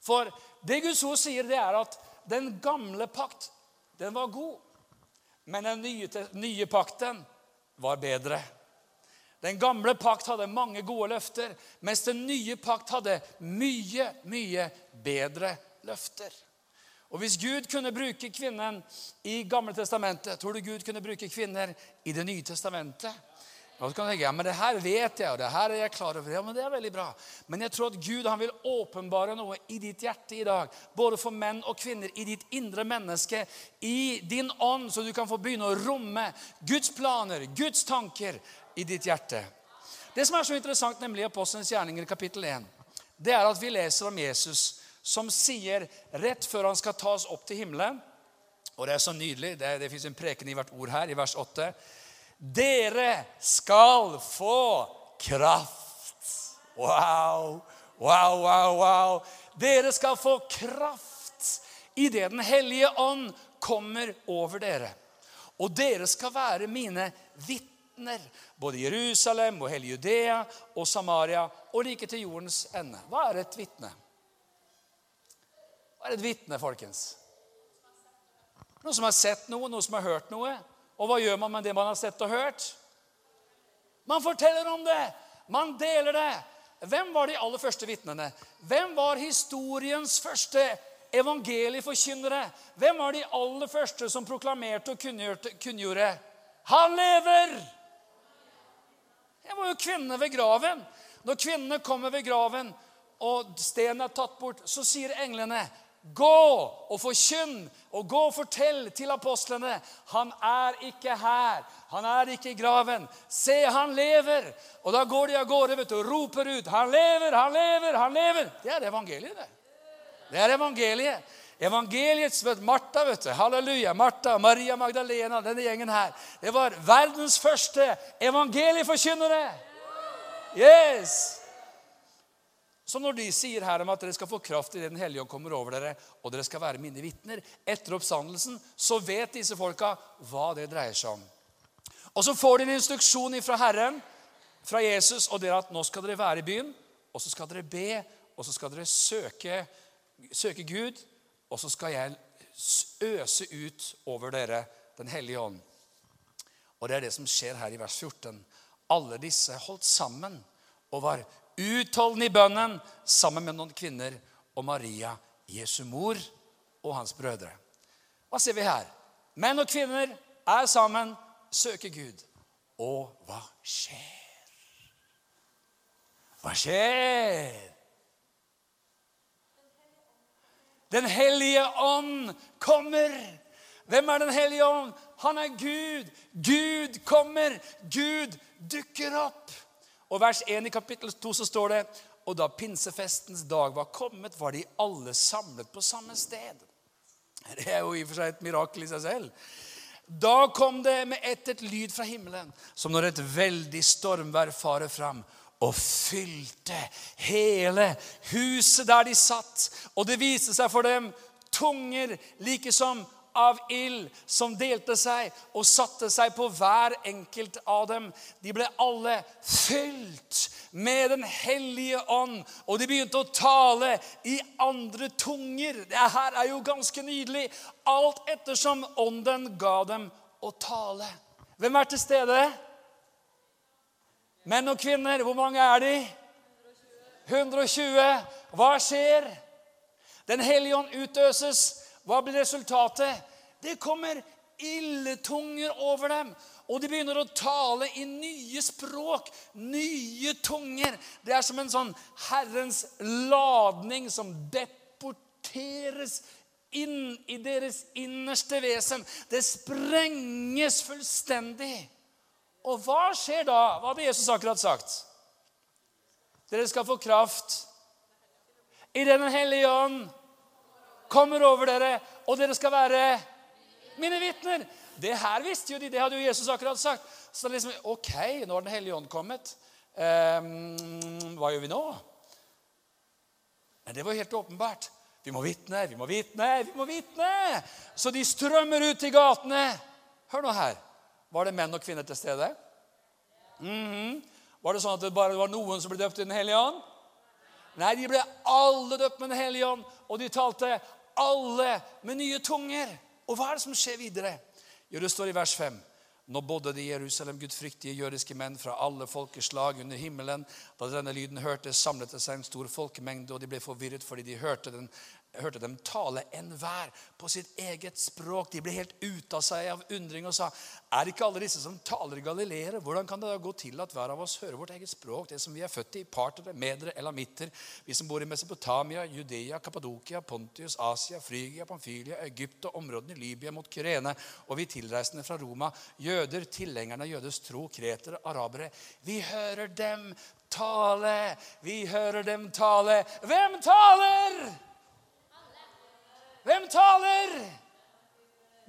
For det Guds ord sier, det er at den gamle pakt, den var god. Men den nye, nye pakten var bedre. Den gamle pakt hadde mange gode løfter, mens den nye pakt hadde mye, mye bedre løfter. Og Hvis Gud kunne bruke kvinnen i Gamle testamentet, tror du Gud kunne bruke kvinner i Det nye testamentet? Og så kan du tenke, ja, men det her vet jeg, og det her er jeg klar over. Ja, men det er veldig bra. Men jeg tror at Gud han vil åpenbare noe i ditt hjerte i dag. Både for menn og kvinner, i ditt indre menneske, i din ånd, så du kan få begynne å romme Guds planer, Guds tanker i ditt hjerte. Det som er så interessant, nemlig i Apostelens gjerninger kapittel 1, det er at vi leser om Jesus som sier rett før han skal tas opp til himmelen Og det er så nydelig. Det, det fins en preken i hvert ord her, i vers 8. Dere skal få kraft. Wow, wow, wow, wow. Dere skal få kraft idet Den hellige ånd kommer over dere. Og dere skal være mine vitner, både Jerusalem og hele Judea og Samaria og like til jordens ende. Hva er et vitne? Hva er et vitne, folkens? Noen som har sett noe, noen som har hørt noe. Og hva gjør man med det man har sett og hørt? Man forteller om det. Man deler det. Hvem var de aller første vitnene? Hvem var historiens første evangelieforkynnere? Hvem var de aller første som proklamerte og kunngjorde? Han lever! Det var jo kvinnene ved graven. Når kvinnene kommer ved graven, og stenen er tatt bort, så sier englene, Gå og forkynn, og gå og fortell til apostlene. Han er ikke her. Han er ikke i graven. Se, han lever. Og da går de av gårde vet du, og roper ut. Han lever, han lever, han lever. Det er evangeliet, det. Det er evangeliet. Evangeliets Martha, vet du. Halleluja. Martha, Maria Magdalena, denne gjengen her. Det var verdens første evangelieforkynnere. Yes! Så når de sier her om at dere skal få kraft i Den hellige ånd kommer over dere, og dere skal være mine vitner etter oppstandelsen, så vet disse folka hva det dreier seg om. Og så får de en instruksjon fra Herren, fra Jesus, og det er at nå skal dere være i byen, og så skal dere be, og så skal dere søke, søke Gud, og så skal jeg øse ut over dere Den hellige ånd. Og det er det som skjer her i vers 14. Alle disse holdt sammen og var utholdende i bønnen sammen med noen kvinner og Maria, Jesu mor, og hans brødre. Hva ser vi her? Menn og kvinner er sammen, søker Gud. Og hva skjer? Hva skjer? Den hellige ånd kommer. Hvem er Den hellige ånd? Han er Gud. Gud kommer. Gud dukker opp. Og vers 1 i kapittel 2 så står det Og da pinsefestens dag var kommet, var de alle samlet på samme sted. Det er jo i og for seg et mirakel i seg selv. Da kom det med ett et lyd fra himmelen, som når et veldig stormvær farer fram og fylte hele huset der de satt. Og det viste seg for dem tunger like som av ild som delte seg og satte seg på hver enkelt av dem. De ble alle fylt med Den hellige ånd, og de begynte å tale i andre tunger. Det her er jo ganske nydelig. Alt ettersom ånden ga dem å tale. Hvem er til stede? Menn og kvinner. Hvor mange er de? 120. Hva skjer? Den hellige ånd utøses. Hva blir resultatet? Det kommer illetunger over dem. Og de begynner å tale i nye språk, nye tunger. Det er som en sånn Herrens ladning som deporteres inn i deres innerste vesen. Det sprenges fullstendig. Og hva skjer da? Hva hadde Jesus akkurat sagt? Dere skal få kraft i Den hellige ånd kommer over dere, og dere skal være mine vitner. Det her visste jo de. Det hadde jo Jesus akkurat sagt. Så det er liksom, ok, nå har Den hellige ånd kommet. Um, hva gjør vi nå? Men det var helt åpenbart. Vi må vitne, vi må vitne, vi må vitne! Så de strømmer ut i gatene. Hør nå her. Var det menn og kvinner til stede? Mm -hmm. Var det sånn at det bare var noen som ble døpt i Den hellige ånd? Nei, de ble alle døpt med Den hellige ånd, og de talte alle med nye tunger. Og hva er det som skjer videre? Jo, Det står i vers 5. Nå bodde det i Jerusalem gudfryktige jødiske menn fra alle folkeslag under himmelen. Da denne lyden hørtes, samlet det seg en stor folkemengde, og de ble forvirret fordi de hørte den jeg hørte dem tale enhver på sitt eget språk. De ble helt ute av seg av undring og sa, 'Er ikke alle disse som taler galileere?' 'Hvordan kan det da gå til at hver av oss hører vårt eget språk?' 'Det som vi er født i, partere, medere, elamitter, vi som bor i Mesopotamia, Judea, Kappadokia, Pontius, Asia, Frygia, Pamfylia, Egypt og områdene i Libya mot Kyrene, og vi tilreisende fra Roma, jøder, tilhengerne av jødes tro, kretere, arabere. Vi hører dem tale, vi hører dem tale. Hvem taler? Hvem taler?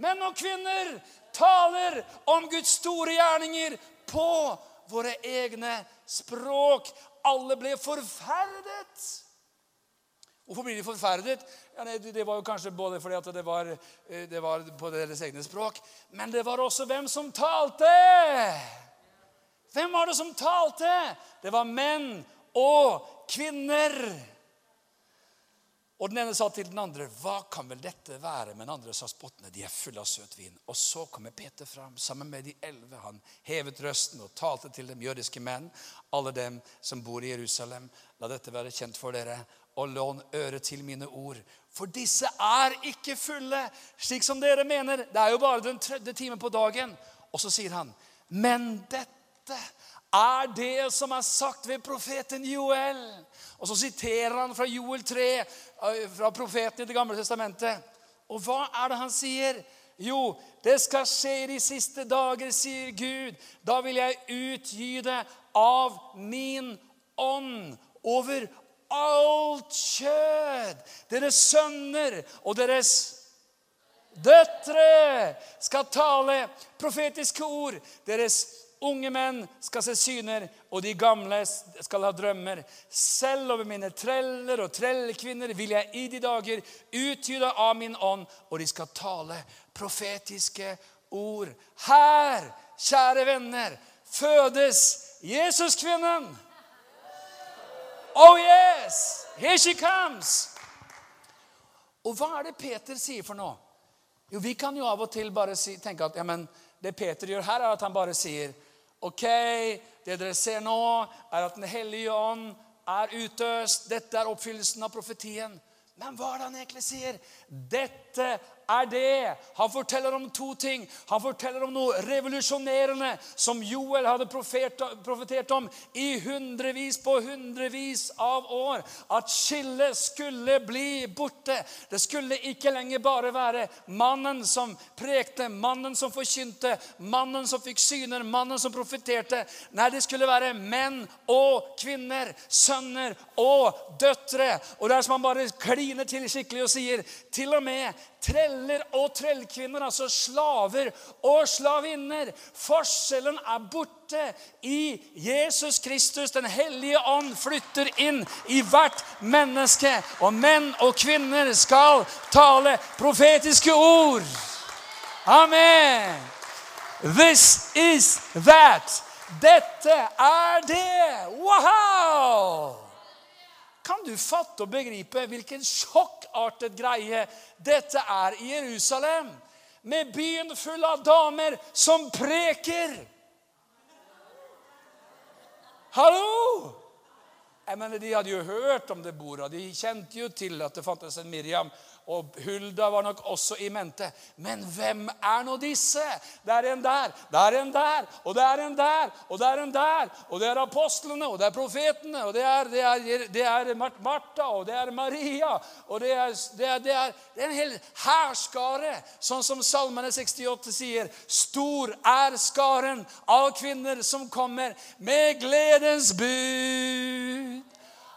Menn og kvinner taler om Guds store gjerninger på våre egne språk. Alle ble forferdet. Hvorfor blir de forferdet? Ja, det var jo kanskje både fordi at det var, eh, det var på deres egne språk, men det var også hvem som talte. Hvem var det som talte? Det var menn og kvinner. Og den ene sa til den andre, 'Hva kan vel dette være?' Men den andre sa spottene, 'De er fulle av søt vin.' Og så kommer Peter fram sammen med de elleve. Han hevet røsten og talte til dem jødiske menn, alle dem som bor i Jerusalem. La dette være kjent for dere, og lån øre til mine ord. For disse er ikke fulle, slik som dere mener. Det er jo bare den tredje timen på dagen. Og så sier han, 'Men dette er det som er sagt ved profeten Joel. Og så siterer han fra Joel 3, eh, fra profeten i Det gamle testamentet. Og hva er det han sier? Jo, det skal skje i de siste dager, sier Gud. Da vil jeg utgyde av min ånd over alt kjød. Deres sønner og deres døtre skal tale profetiske ord. Deres unge menn skal se syner, og de gamle skal ha drømmer. Selv over mine treller og trellkvinner vil jeg i de dager utgyde av min ånd, og de skal tale profetiske ord. Her, kjære venner, fødes Jesuskvinnen. Oh yes! Here she comes! Og hva er det Peter sier for noe? Jo, Vi kan jo av og til bare si, tenke at ja, men det Peter gjør her, er at han bare sier OK, det dere ser nå, er at Den hellige ånd er utøst. Dette er oppfyllelsen av profetien. Men hva er det han egentlig sier? Dette er det. Han forteller om to ting. Han forteller om noe revolusjonerende som Joel hadde profetert om i hundrevis på hundrevis av år. At skillet skulle bli borte. Det skulle ikke lenger bare være mannen som prekte, mannen som forkynte, mannen som fikk syner, mannen som profeterte. Nei, det skulle være menn og kvinner, sønner og døtre. Og det er som han bare kliner til skikkelig og sier til og med treller og trellkvinner, altså slaver og slavinner. Forskjellen er borte i Jesus Kristus. Den hellige ånd flytter inn i hvert menneske. Og menn og kvinner skal tale profetiske ord. Amen. This is that. Dette er det. Wow! Kan du fatte og begripe hvilken sjokkartet greie dette er i Jerusalem? Med byen full av damer som preker. Hallo! Jeg mener, De hadde jo hørt om det bordet. De kjente jo til at det fantes en Miriam og Hulda var nok også i mente. Men hvem er nå disse? Det er en der, det er en der, og det er en der, og det er en der. Og det er apostlene, og det er profetene, og det er, det er, det er Martha, og det er Maria. Og det er, det er, en hel hærskare, sånn som Salmene 68 sier. Stor er skaren av kvinner som kommer med gledens bud.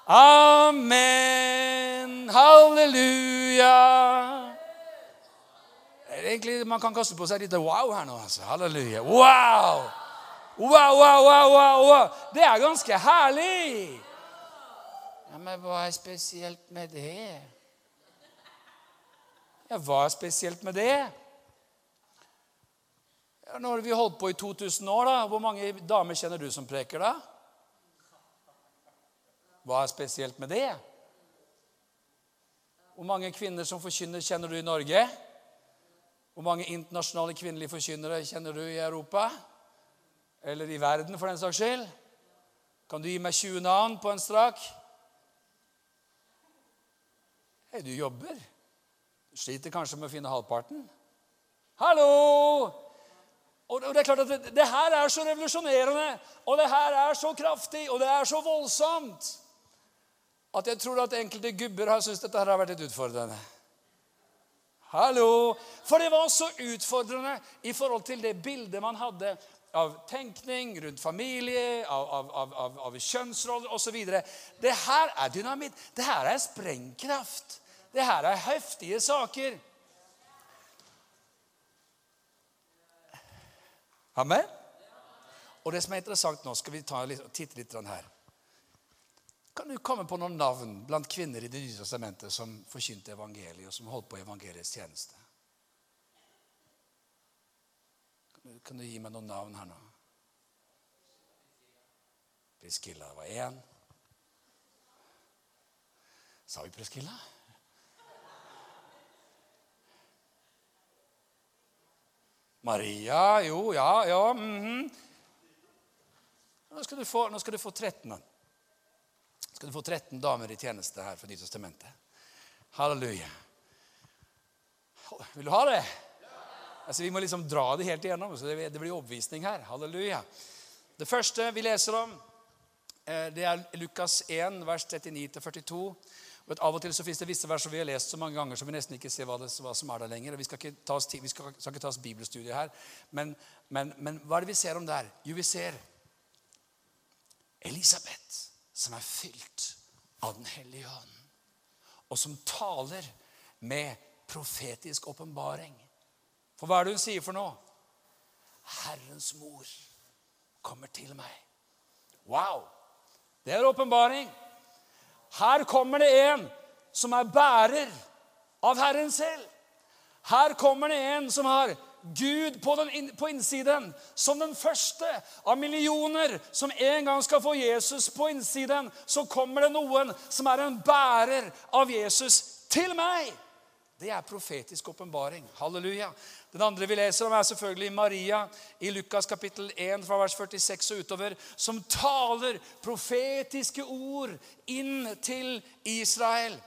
Amen. Halleluja. Egentlig, Man kan kaste på seg litt wow her nå. altså. Halleluja. Wow! Wow, wow, wow, wow. Det er ganske herlig. Ja, Men hva er spesielt med det? Ja, hva er spesielt med det? Ja, nå har vi holdt på i 2000 år. da. Hvor mange damer kjenner du som preker, da? Hva er spesielt med det? Hvor mange kvinner som forkynner, kjenner du i Norge? Hvor mange internasjonale kvinnelige forkynnere kjenner du i Europa? Eller i verden, for den saks skyld? Kan du gi meg 20 navn på en strak? Hei, du jobber. Du sliter kanskje med å finne halvparten. Hallo! Og det er klart at det, det her er så revolusjonerende, og det her er så kraftig, og det er så voldsomt at jeg tror at enkelte gubber har syntes dette har vært litt utfordrende. Hallo! For det var så utfordrende i forhold til det bildet man hadde av tenkning rundt familie, av, av, av, av kjønnsroller osv. Det her er dynamitt. Det her er sprengkraft. Det her er heftige saker. Amen? Og det som er interessant nå, skal vi ta, titte litt her. Kan du komme på noen navn blant kvinner i Det nye testamentet som forkynte evangeliet, og som holdt på evangeliets tjeneste? Kan du, gi meg noen navn her nå? Priskilla var én. Sa vi Priskilla? Maria Jo, ja, ja mm -hmm. nå, skal du få, nå skal du få 13 skal du få 13 damer i tjeneste her for Nytestamentet. Halleluja. Vil du ha det? Altså, vi må liksom dra det helt igjennom. så Det, blir oppvisning her. Halleluja. Det første vi leser om, eh, det er Lukas 1, vers 39-42. Og av og til så finnes det visse vers som vi har lest så mange ganger som vi nesten ikke ser hva, det, hva som er der lenger. og Vi skal ikke ta oss, vi skal, skal ikke ta oss bibelstudie her. Men, men, men, hva er det vi ser om der? Jo, vi ser Elisabeth, som er fylt av Den hellige ånd, og som taler med profetisk åpenbaring. For hva er det hun sier for noe? Herrens mor kommer til meg. Wow! Det er åpenbaring. Her kommer det en som er bærer av Herren selv. Her kommer det en som har Gud på, den, på innsiden, som den første av millioner som en gang skal få Jesus på innsiden. Så kommer det noen som er en bærer av Jesus til meg. Det er profetisk åpenbaring. Halleluja. Den andre vi leser om, er selvfølgelig Maria i Lukas kapittel 1, fra vers 46 og utover, som taler profetiske ord inn til Israel.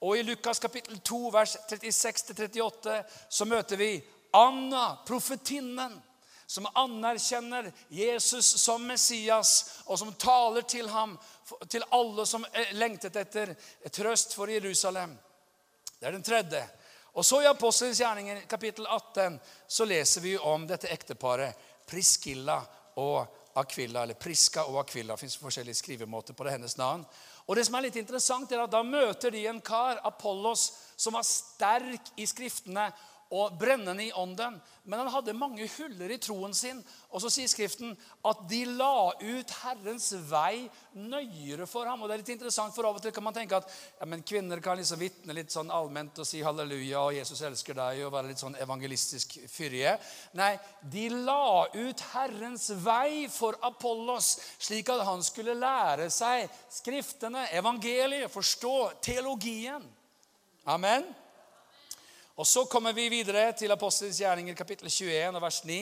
Og i Lukas kapittel 2, vers 36-38, så møter vi Anna, profetinnen, som anerkjenner Jesus som Messias, og som taler til ham, til alle som lengtet etter trøst for Jerusalem. Det er den tredje. Og så I Apostelens gjerninger kapittel 18 så leser vi om dette ekteparet Priskilla og Akvilla. Eller Priska og Akvilla. Det fins forskjellige skrivemåter på det hennes navn. Og det som er litt interessant er at Da møter de en kar, Apollos, som var sterk i Skriftene og brennende i ånden. Men han hadde mange huller i troen sin. Og så sier Skriften at de la ut Herrens vei nøyere for ham. Og det er litt interessant, for Av og til kan man tenke at ja, men kvinner kan liksom vitne litt sånn allment og si halleluja og Jesus elsker deg og være litt sånn evangelistisk fyrige. Nei, de la ut Herrens vei for Apollos, slik at han skulle lære seg Skriftene, evangeliet, forstå teologien. Amen. Og Så kommer vi videre til Apostelens gjerninger, kapittel 21, og vers 9.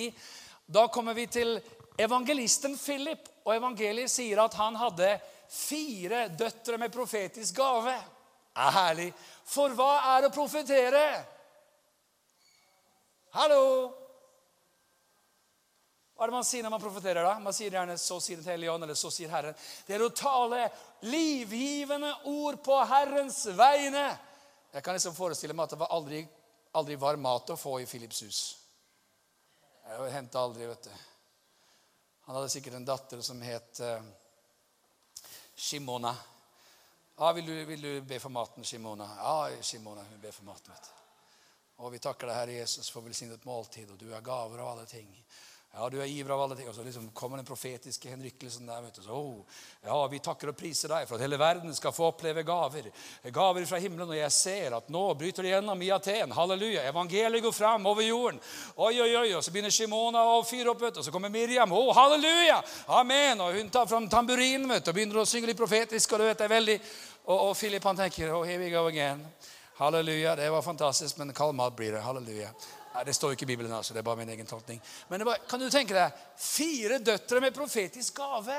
Da kommer vi til evangelisten Philip, og evangeliet sier at han hadde fire døtre med profetisk gave. Er herlig. For hva er å profetere? Hallo! Hva er det man sier når man profeterer? da? Man sier gjerne 'så sier Den hellige ånd', eller 'så sier Herren'. Det er å tale livgivende ord på Herrens vegne. Jeg kan liksom forestille meg at det var aldri aldri var mat å få i Philips hus. Jeg henta aldri, vet du. Han hadde sikkert en datter som het uh, Shimona. Ja, vil du, vil du, be for maten, Shimona? Ja, Shimona, hun ber for maten. vet du. Og vi takker deg, Herre Jesus, for velsignet måltid, og du er gaver og alle ting. Ja, du er giver av alle ting. Og så liksom kommer den profetiske henrykkelsen der. vet du. Så, oh, ja, Vi takker og priser deg for at hele verden skal få oppleve gaver. Gaver fra himmelen. Og jeg ser at nå bryter det gjennom i Aten. Halleluja. Evangeliet går fram over jorden. Oi, oi, oi. Og så begynner Shimona å fyre opp. Og så kommer Miriam. Oh, halleluja. Amen. Og hun tar fram tamburinen vet du, og begynner å synge litt profetisk. Og du vet, det er veldig... Og, og Philip han tenker oh, here we go again. Halleluja. Det var fantastisk, men kald mat blir det. Halleluja. Nei, Det står jo ikke i Bibelen, altså. Det er bare min egen tolkning. Men var, kan du tenke deg fire døtre med profetisk gave?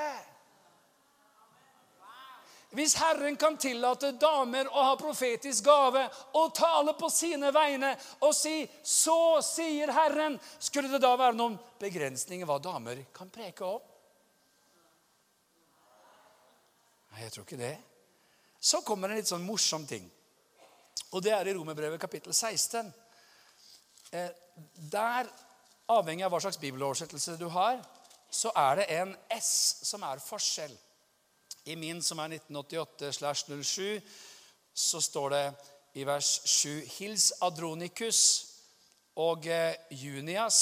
Hvis Herren kan tillate damer å ha profetisk gave og tale på sine vegne og si 'Så sier Herren', skulle det da være noen begrensninger hva damer kan preke om? Nei, jeg tror ikke det. Så kommer en litt sånn morsom ting. Og det er i Romerbrevet kapittel 16. Eh, der, avhengig av hva slags bibeloversettelse du har, så er det en S som er forskjell. I min, som er 1988-07, så står det i vers 7 Hils Adronikus og eh, Junias,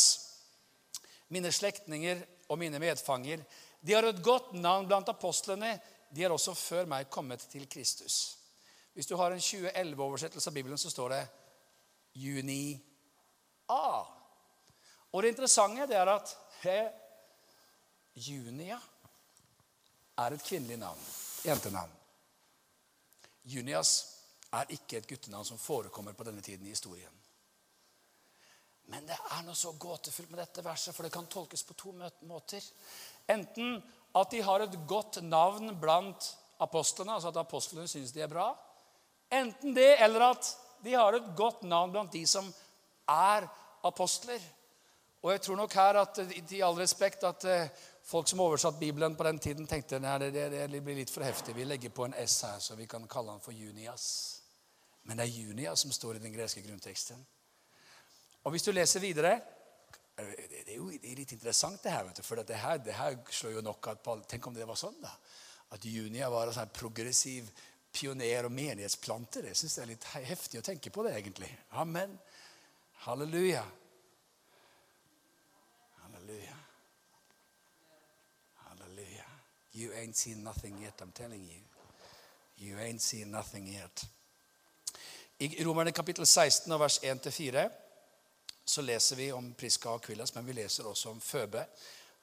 mine slektninger og mine medfanger. De har et godt navn blant apostlene. De har også før meg kommet til Kristus. Hvis du har en 2011-oversettelse av Bibelen, så står det Juni A. Og det interessante det er at he, Junia er et kvinnelig navn. Jentenavn. Junias er ikke et guttenavn som forekommer på denne tiden i historien. Men det er noe så gåtefullt med dette verset, for det kan tolkes på to måter. Enten at de har et godt navn blant apostlene, altså at apostlene syns de er bra. Enten det, eller at de har et godt navn blant de som er apostler. Og jeg tror nok her at i all respekt at eh, Folk som oversatte Bibelen på den tiden, tenkte at det, det, blir litt for heftig. Vi legger på en S her, så vi kan kalle han for Junias. Men det er Junias som står i den greske grunnteksten. Og hvis du leser videre Det er jo litt interessant, det her. For det her, det her slår jo nok at Tenk om det var sånn, da. At Junia var en sånn progressiv pioner og menighetsplanter. Jeg syns det er litt heftig å tenke på det, egentlig. Amen. Halleluja. Halleluja. Halleluja. You ain't seen nothing yet, I'm telling you. You ain't seen nothing yet. I Romerne kapittel 16 og vers 1-4 så leser vi om Priska og Akvillas, men vi leser også om Føbe,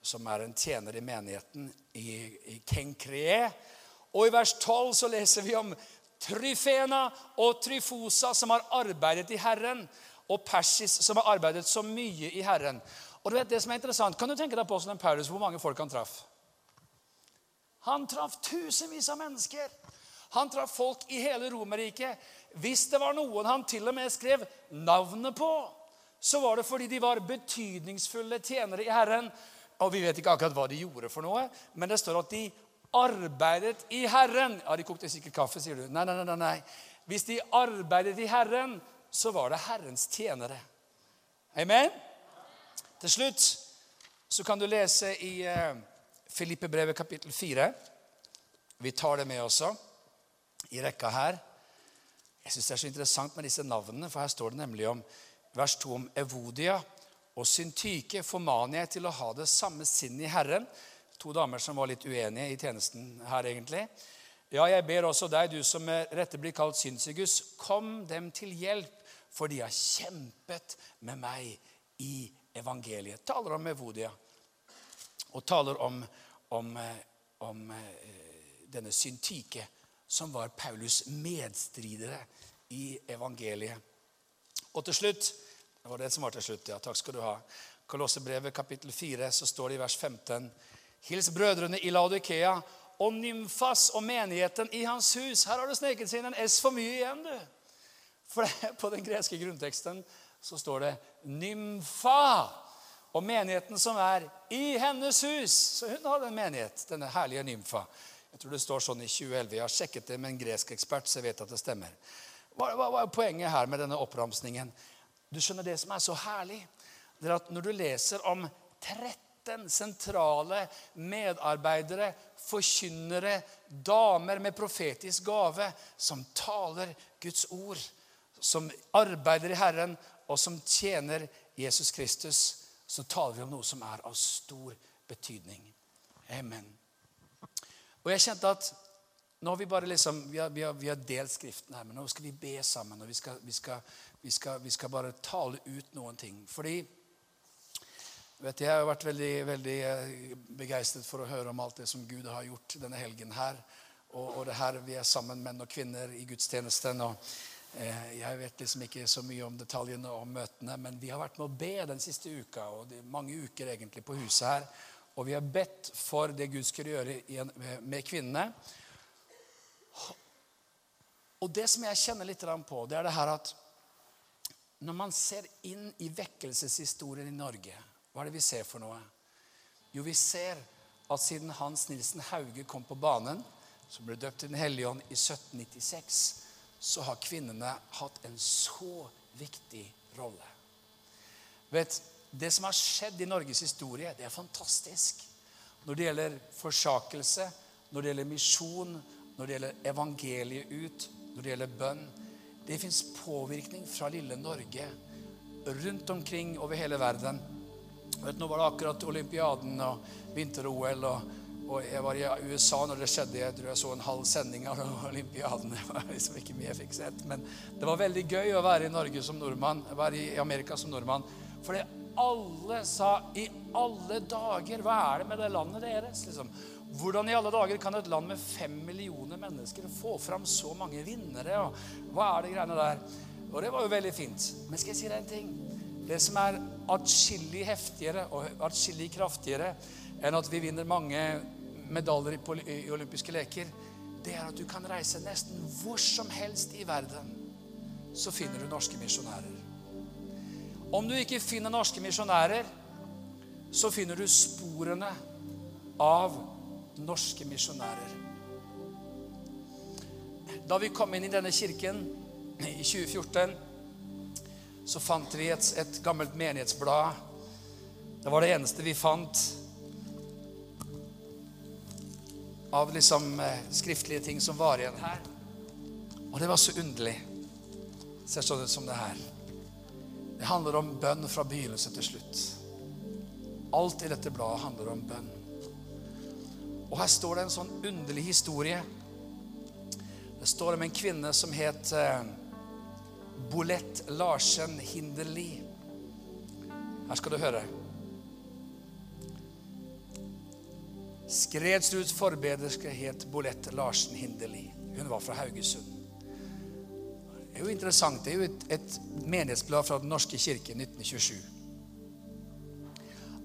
som er en tjener i menigheten i, i Kenkrie. Og i vers 12 så leser vi om Tryfena og Tryfosa, som har arbeidet i Herren, og Persis, som har arbeidet så mye i Herren. Og du vet det som er interessant, Kan du tenke deg på som en Paulus, hvor mange folk han traff? Han traff tusenvis av mennesker. Han traff folk i hele Romerriket. Hvis det var noen han til og med skrev navnet på, så var det fordi de var betydningsfulle tjenere i Herren. Og vi vet ikke akkurat hva de gjorde for noe, men det står at de arbeidet i Herren. Ja, De kokte sikkert kaffe, sier du. Nei, nei, nei, nei. Hvis de arbeidet i Herren, så var det Herrens tjenere. Amen? Til slutt så kan du lese i Filippebrevet kapittel 4. Vi tar det med også i rekka her. Jeg syns det er så interessant med disse navnene, for her står det nemlig om vers 2 om Evodia og Syntyke formaner jeg til å ha det samme sinn i Herren. To damer som var litt uenige i tjenesten her, egentlig. Ja, jeg ber også deg, du som med rette blir kalt Synsigus, kom dem til hjelp, for de har kjempet med meg i evangeliet. Taler om Evodia og taler om, om, eh, om eh, denne syntike, som var Paulus medstridere i evangeliet. Og til slutt Det var det som var til slutt, ja. Takk skal du ha. Kolossebrevet kapittel 4, så står det i vers 15.: Hils brødrene i Laudikea og Nymfas og menigheten i hans hus. Her har det sneket seg inn en S for mye igjen, du. For på den greske grunnteksten så står det Nymfa. Og menigheten som er i hennes hus. Så hun hadde en menighet, denne herlige Nymfa. Jeg tror det står sånn i 2011. Jeg har sjekket det med en gresk ekspert, så jeg vet at det stemmer. Hva, hva, hva er poenget her med denne oppramsningen? Du skjønner Det som er så herlig, det er at når du leser om 13 sentrale medarbeidere, forkynnere, damer med profetisk gave, som taler Guds ord, som arbeider i Herren, og som tjener Jesus Kristus, så taler vi om noe som er av stor betydning. Amen. Og jeg kjente at nå har vi bare liksom, vi har, vi, har, vi har, delt Skriften her, men nå skal vi be sammen. og vi skal, vi skal, skal, vi skal bare tale ut noen ting. Fordi vet du, Jeg har vært veldig, veldig eh, begeistret for å høre om alt det som Gud har gjort denne helgen her. Og, og det her vi er sammen, menn og kvinner, i gudstjenesten. og Jeg vet liksom ikke så mye om detaljene om møtene, men vi har vært med å be den siste uka, og det er mange uker egentlig på huset her. Og vi har bedt for det Gud skulle gjøre med kvinnene. Og det som jeg kjenner litt på, det er det her at når man ser inn i vekkelseshistorien i Norge, hva er det vi ser for noe? Jo, vi ser at siden Hans Nilsen Hauge kom på banen, som ble døpt i Den hellige ånd i 1796, så har kvinnene hatt en så viktig rolle. Vet, Det som har skjedd i Norges historie, det er fantastisk. Når det gjelder forsakelse, når det gjelder misjon, når det gjelder evangeliet ut, når det gjelder bønn. Det fins påvirkning fra lille Norge rundt omkring over hele verden. Vet, nå var det akkurat olympiaden og vinter-OL. Og, og, jeg var i USA når det skjedde. Jeg tror jeg så en halv sending av olympiaden. Jeg var liksom ikke mye jeg fikk sett. Men det var veldig gøy å være i Norge som nordmann. Være i Amerika som nordmann. Fordi alle sa i alle dager, hva er det med det landet deres? Liksom. Hvordan i alle dager kan et land med fem millioner mennesker få fram så mange vinnere? og Hva er det greiene der? Og det var jo veldig fint. Men skal jeg si deg en ting? Det som er atskillig heftigere og atskillig kraftigere enn at vi vinner mange medaljer i olympiske leker, det er at du kan reise nesten hvor som helst i verden, så finner du norske misjonærer. Om du ikke finner norske misjonærer, så finner du sporene av norske misjonærer. Da vi kom inn i denne kirken i 2014, så fant vi et, et gammelt menighetsblad. Det var det eneste vi fant av liksom eh, skriftlige ting som var igjen her. Og det var så underlig. Ser sånn ut som det her. Det handler om bønn fra begynnelse til slutt. Alt i dette bladet handler om bønn. Og her står det en sånn underlig historie. Det står om en kvinne som het eh, Bolett Larsen Hinderli. Her skal du høre. Skredsruds forbederske het Bolette Larsen Hinderli. Hun var fra Haugesund. Det er jo interessant. Det er jo et, et menighetsblad fra Den norske kirke 1927.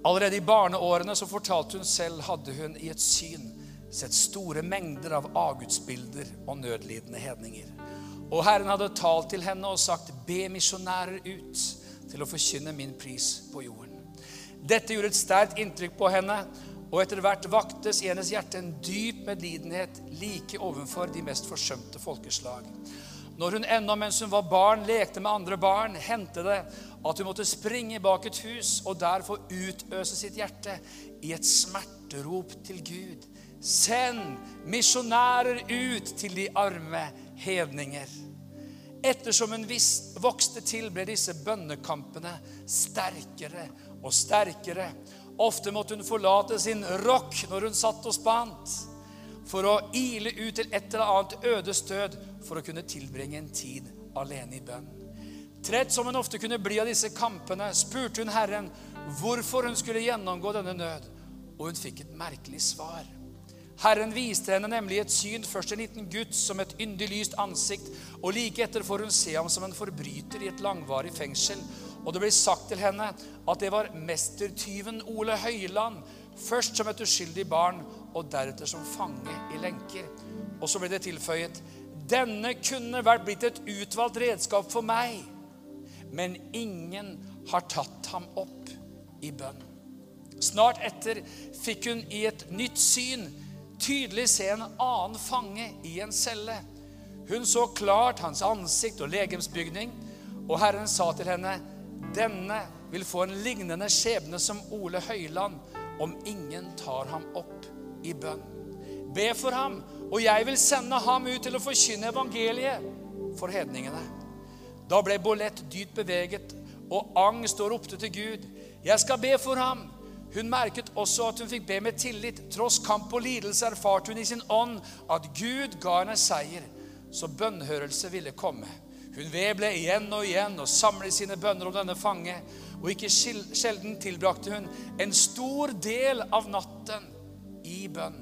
Allerede i barneårene så fortalte hun selv hadde hun i et syn sett store mengder av avgudsbilder og nødlidende hedninger. Og Herren hadde talt til henne og sagt, be misjonærer ut til å forkynne min pris på jorden. Dette gjorde et sterkt inntrykk på henne, og etter hvert vaktes i hennes hjerte en dyp medlidenhet like overfor de mest forsømte folkeslag. Når hun ennå mens hun var barn, lekte med andre barn, hendte det at hun måtte springe bak et hus og der få utøse sitt hjerte i et smerterop til Gud. Send misjonærer ut til de arme hedninger. Ettersom hun vokste til, ble disse bønnekampene sterkere og sterkere. Ofte måtte hun forlate sin rock når hun satt og spant for å ile ut til et eller annet øde stød for å kunne tilbringe en tid alene i bønn. Trett som hun ofte kunne bli av disse kampene, spurte hun Herren hvorfor hun skulle gjennomgå denne nød, og hun fikk et merkelig svar. Herren viste henne nemlig et syn, først en liten gutt som et yndig lyst ansikt, og like etter får hun se ham som en forbryter i et langvarig fengsel. Og det ble sagt til henne at det var mestertyven Ole Høiland, først som et uskyldig barn, og deretter som fange i lenker. Og så ble det tilføyet denne kunne vært blitt et utvalgt redskap for meg, men ingen har tatt ham opp i bønn. Snart etter fikk hun i et nytt syn tydelig se en annen fange i en celle. Hun så klart hans ansikt og legemsbygning, og Herren sa til henne, 'Denne vil få en lignende skjebne som Ole Høiland, om ingen tar ham opp i bønn. Be for ham, og jeg vil sende ham ut til å forkynne evangeliet for hedningene. Da ble Bolett dypt beveget, og angst og ropte til Gud. Jeg skal be for ham. Hun merket også at hun fikk be med tillit. Tross kamp og lidelse erfarte hun i sin ånd at Gud ga henne seier, så bønnhørelse ville komme. Hun vedble igjen og igjen og samlet sine bønner om denne fange, og ikke sjelden tilbrakte hun en stor del av natten i bønn.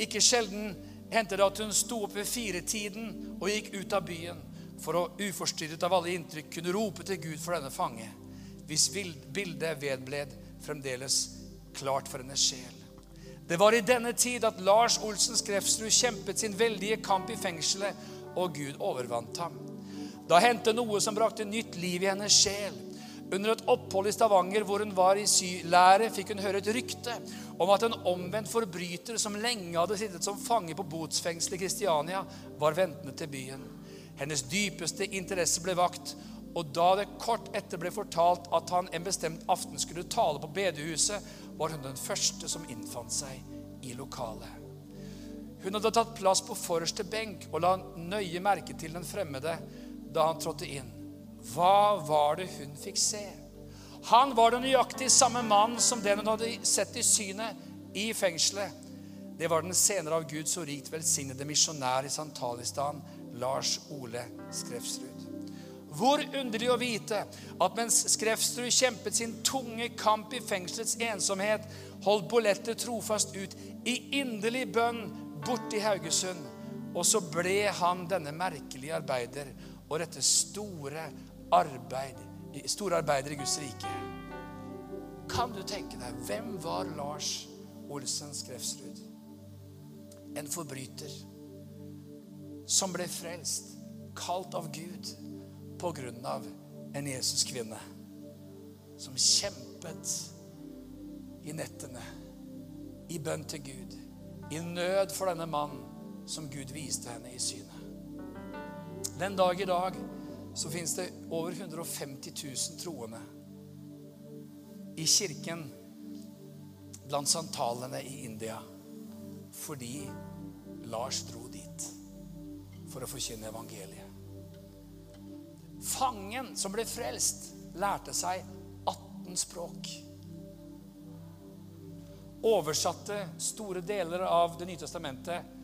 Ikke sjelden hendte det at hun sto opp ved firetiden og gikk ut av byen for å uforstyrret av alle inntrykk kunne rope til Gud for denne fange, hvis bildet vedbled fremdeles klart for hennes sjel. Det var i denne tid at Lars Olsen Skrefsrud kjempet sin veldige kamp i fengselet, og Gud overvant ham. Da hendte noe som brakte nytt liv i hennes sjel. Under et opphold i Stavanger hvor hun var i sylære, fikk hun høre et rykte om at en omvendt forbryter som lenge hadde sittet som fange på botsfengselet i Kristiania, var ventende til byen. Hennes dypeste interesse ble vakt, og da det kort etter ble fortalt at han en bestemt aften skulle tale på bedehuset, var hun den første som innfant seg i lokalet. Hun hadde tatt plass på forreste benk og la nøye merke til den fremmede da han trådte inn. Hva var det hun fikk se? Han var den nøyaktig samme mann som den hun hadde sett i synet i fengselet. Det var den senere av Gud så rikt velsignede misjonær i Santalistan, Lars Ole Skrefsrud. Hvor underlig å vite at mens Skrefsrud kjempet sin tunge kamp i fengselets ensomhet, holdt Bolette trofast ut i inderlig bønn borte til Haugesund. Og så ble han denne merkelige arbeider og dette store arbeid, store arbeider i Guds rike. Kan du tenke deg hvem var Lars Olsen Skrefsrud? En forbryter som ble frelst, kalt av Gud på grunn av en Jesus-kvinne som kjempet i nettene, i bønn til Gud, i nød for denne mannen som Gud viste henne i synet. Den dag i dag så finnes det over 150 000 troende i kirken blant santalene i India fordi Lars dro dit for å forkynne evangeliet. Fangen som ble frelst, lærte seg 18 språk. Oversatte store deler av Det nye testamentet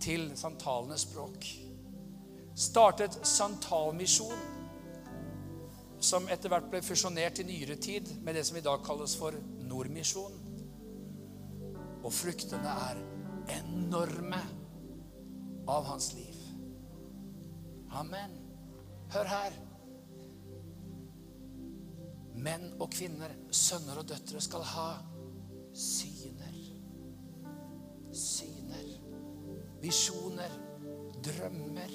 til santalenes språk. Startet santalmisjon, som etter hvert ble fusjonert i nyere tid med det som i dag kalles for Nordmisjon. Og fruktene er enorme av hans liv. Amen. Hør her. Menn og kvinner, sønner og døtre skal ha syner. Syner. Visjoner. Drømmer.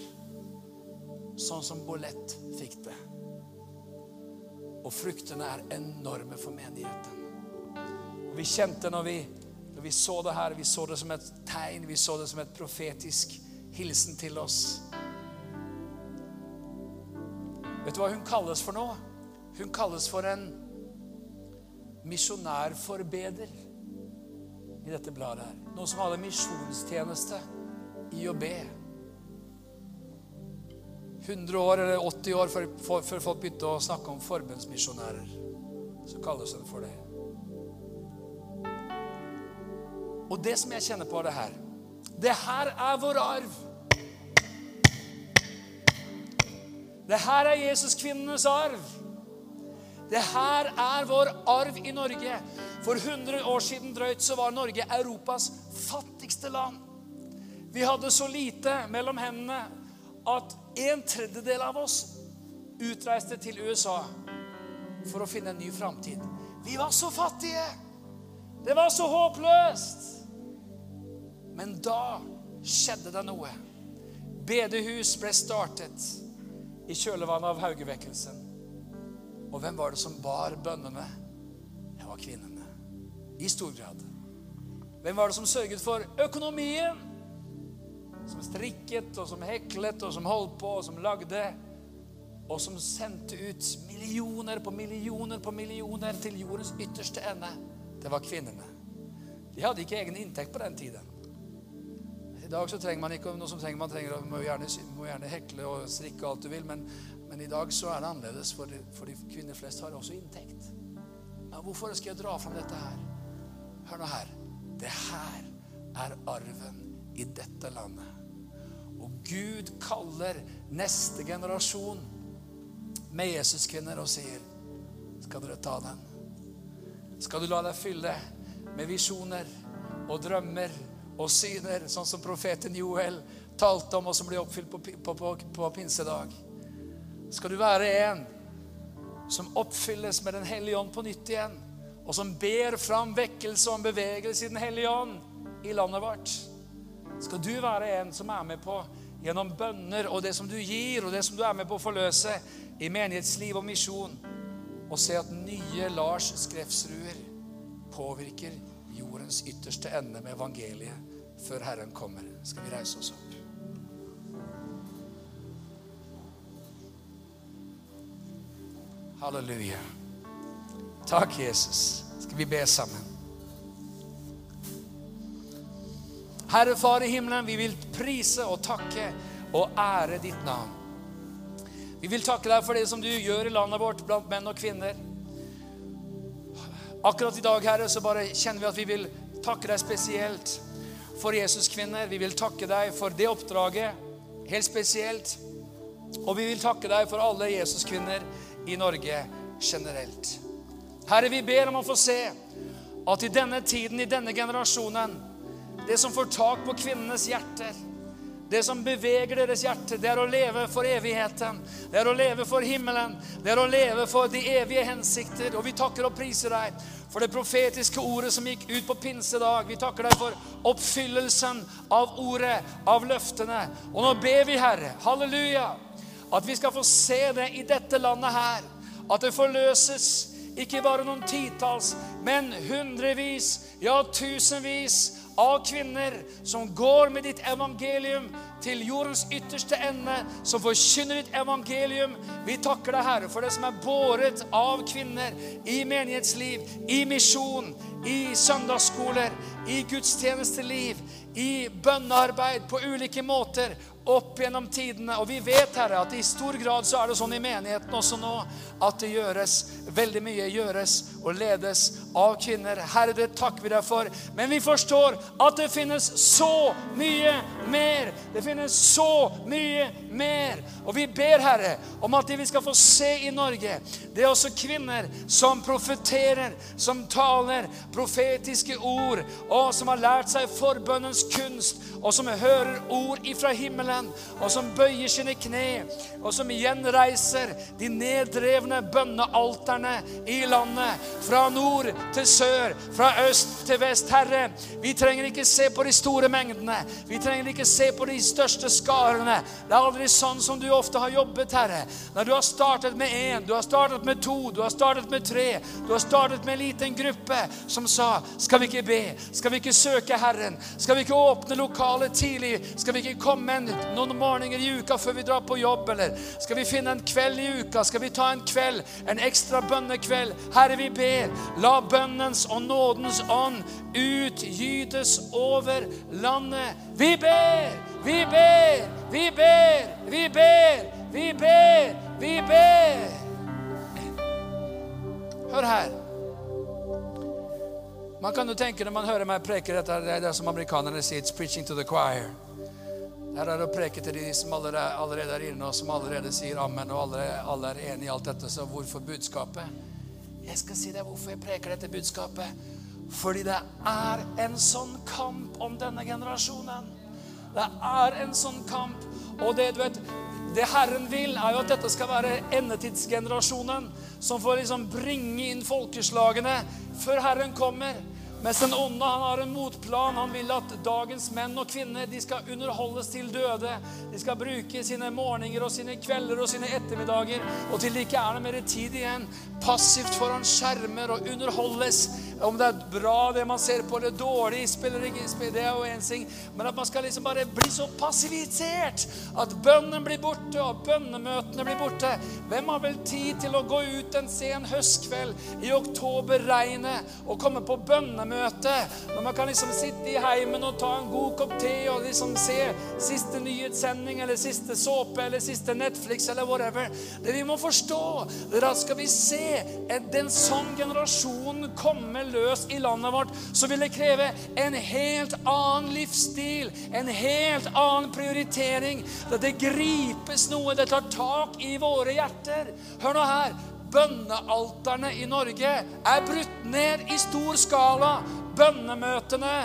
Sånn som Bolett fikk det. Og fruktene er enorme for menigheten. Og vi kjente når vi, når vi så det her, vi så det som et tegn, vi så det som et profetisk hilsen til oss. Vet du hva hun kalles for nå? Hun kalles for en misjonærforbeder i dette bladet her. Noen som hadde misjonstjeneste i å be. 100 år eller 80 år før, før folk begynte å snakke om forbundsmisjonærer. Så kalles det for det. Og det som jeg kjenner på, er det her. Det her er vår arv. Det her er Jesuskvinnenes arv. Det her er vår arv i Norge. For 100 år siden drøyt så var Norge Europas fattigste land. Vi hadde så lite mellom hendene at en tredjedel av oss utreiste til USA for å finne en ny framtid. Vi var så fattige. Det var så håpløst. Men da skjedde det noe. Bedehus ble startet i kjølvannet av Haugevekkelsen. Og hvem var det som bar bønnene? Det var kvinnene. I stor grad. Hvem var det som sørget for økonomien? Som strikket, og som heklet, og som holdt på, og som lagde. Og som sendte ut millioner på millioner på millioner til jordens ytterste ende. Det var kvinnene. De hadde ikke egen inntekt på den tiden. I dag så trenger man ikke noe som trenger man trenger, må gjerne, må gjerne hekle og strikke alt du vil, men, men i dag så er det annerledes, for for de kvinner flest har også inntekt. Men hvorfor skal jeg dra fram dette her? Hør nå her. Det her er arven i dette landet. Og Gud kaller neste generasjon med Jesuskvinner og sier Skal dere ta den? Skal du la deg fylle med visjoner og drømmer og syner, sånn som profeten Joel talte om, og som ble oppfylt på, på, på, på pinsedag? Skal du være en som oppfylles med Den hellige ånd på nytt igjen, og som ber fram vekkelse og en bevegelse i Den hellige ånd i landet vårt? Skal du være en som er med på gjennom bønner og det som du gir, og det som du er med på å forløse i menighetsliv og misjon, og se at nye Lars Skrefsruer påvirker jordens ytterste ende med evangeliet før Herren kommer. Skal vi reise oss opp? Halleluja. Takk, Jesus. Skal vi be sammen? Herre Far i himmelen, vi vil prise og takke og ære ditt navn. Vi vil takke deg for det som du gjør i landet vårt blant menn og kvinner. Akkurat i dag, Herre, så bare kjenner vi at vi vil takke deg spesielt for Jesus-kvinner. Vi vil takke deg for det oppdraget, helt spesielt. Og vi vil takke deg for alle Jesus-kvinner i Norge generelt. Herre, vi ber om å få se at i denne tiden, i denne generasjonen, det som får tak på kvinnenes hjerter, det som beveger deres hjerte, det er å leve for evigheten. Det er å leve for himmelen. Det er å leve for de evige hensikter. Og vi takker og priser deg for det profetiske ordet som gikk ut på pinsedag. Vi takker deg for oppfyllelsen av ordet, av løftene. Og nå ber vi, Herre, halleluja, at vi skal få se det i dette landet her. At det forløses ikke bare noen titalls, men hundrevis, ja tusenvis av kvinner som går med ditt evangelium til jordens ytterste ende, som forkynner ditt evangelium. Vi takker deg, Herre, for det som er båret av kvinner i menighetsliv, i misjon, i søndagsskoler, i gudstjenesteliv, i bønnearbeid på ulike måter opp gjennom tidene. Og vi vet, Herre, at i stor grad så er det sånn i menigheten også nå at det gjøres veldig mye gjøres og ledes av kvinner. Herre, det takker vi deg for. Men vi forstår at det finnes så mye mer. Det finnes så mye mer. Og vi ber, Herre, om at det vi skal få se i Norge, det er også kvinner som profeterer, som taler profetiske ord, og som har lært seg forbønnens kunst, og som hører ord ifra himmelen, og som bøyer sine kne, og som gjenreiser de neddrevne bønnealterne i landet. Fra nord til sør, fra øst til vest. Herre, vi trenger ikke se på de store mengdene. Vi trenger ikke se på de største skarene. Det er aldri sånn som du ofte har jobbet, Herre. Når du har startet med én, du har startet med to, du har startet med tre, du har startet med en liten gruppe som sa Skal vi ikke be? Skal vi ikke søke Herren? Skal vi ikke åpne lokalet tidlig? Skal vi ikke komme en, noen morgener i uka før vi drar på jobb? Eller skal vi finne en kveld i uka? Skal vi ta en kveld, en ekstra bønnekveld? Herre, vi ber. La bønnens og nådens ånd utgytes over landet. Vi ber, vi ber, vi ber, vi ber, vi ber, vi ber. Hør her. Man kan jo tenke når man hører meg preke dette, det er det som amerikanerne sier, it's preaching to the choir. Her er det å preke til de som allerede, er inne, og som allerede sier amen, og alle, alle er enige i alt dette. Så hvorfor budskapet? Jeg skal si deg hvorfor jeg preker dette budskapet. Fordi det er en sånn kamp om denne generasjonen. Det er en sånn kamp. Og det, du vet, det Herren vil, er jo at dette skal være endetidsgenerasjonen som får liksom bringe inn folkeslagene før Herren kommer. Mens den onde han har en motplan. Han vil at dagens menn og kvinner de skal underholdes til døde. De skal bruke sine morgener og sine kvelder og sine ettermiddager og til det ikke er noe mer tid igjen, passivt foran skjermer og underholdes. Om det er bra det man ser på, eller dårlig, spiller ikke det er jo en ting. Men at man skal liksom bare bli så passivisert at bønnen blir borte, og bønnemøtene blir borte. Hvem har vel tid til å gå ut en sen høstkveld i oktoberregnet og komme på bønnemøte? Når man kan liksom sitte i heimen og ta en god kopp te og liksom se siste nyhetssending eller siste såpe eller siste Netflix eller whatever. Det vi må forstå, er at skal vi se den sånn generasjonen komme løs i landet vårt, så vil det kreve en helt annen livsstil, en helt annen prioritering. Det gripes noe, det tar tak i våre hjerter. Hør nå her bønnealterne i Norge er brutt ned i stor skala. Bønnemøtene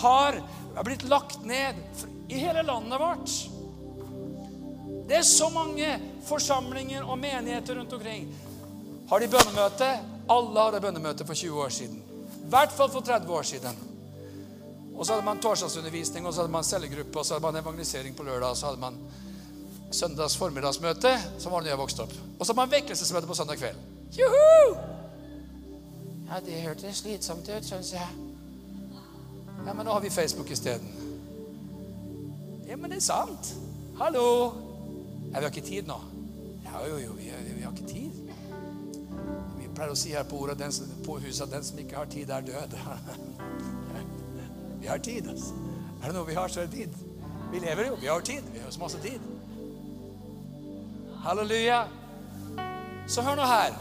har blitt lagt ned i hele landet vårt. Det er så mange forsamlinger og menigheter rundt omkring. Har de bønnemøte? Alle hadde bønnemøte for 20 år siden. I hvert fall for 30 år siden. Og så hadde man torsdagsundervisning, og så hadde man cellegruppe, og så hadde man evangelisering på lørdag, og så hadde man søndags formiddagsmøte, som var da jeg vokste opp. Og så hadde man vekkelsesmøte på søndag kveld. Juhu! Ja, det hørtes slitsomt ut, syns jeg. Ja, men nå har vi Facebook isteden. Ja, men det er sant. Hallo! Ja, vi har ikke tid nå. Ja, jo, jo, vi vi pleier å si her på, ordet, den, på huset at den som ikke har tid, er død. [LAUGHS] vi har tid, altså. Er det noe vi har, så er det tid. Vi lever jo. Vi har tid. Vi har så masse tid. Halleluja. Så hør nå her.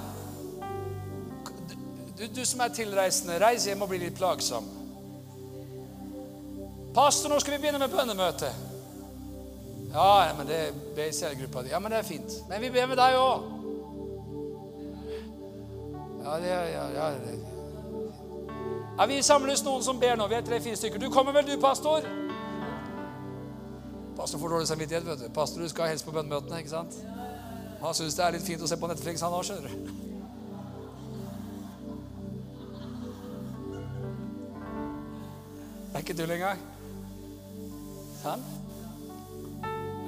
Du, du, som er tilreisende, reis hjem og bli litt plagsom. Pastor, nå skal vi begynne med bønnemøte. Ja, men det ber cellegruppa di. Ja, men det er fint. Men vi ber med deg òg. Ja, det er ja, ja, det. ja, Vi samles noen som ber nå. Vi er tre-fire stykker. Du kommer vel, du, pastor? Pastor får dårlig samvittighet. vet du. Pastor, du skal helst på bønnemøtene. ikke sant? Han syns det er litt fint å se på Netflix, han òg, skjønner du. Det er ikke tull engang. Sånn?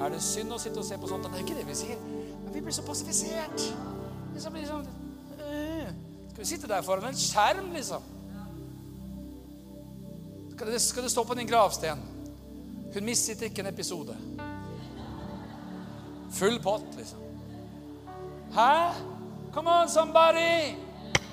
Er det synd å sitte og se på sånt? Det er ikke det vi sier. Men vi blir så passifisert. Blir sånn. Skal vi sitte der foran en skjerm, liksom? Skal det, skal det stå på din gravsten? Hun mistet ikke en episode. Full pott, liksom. Hæ? Come on, somebody!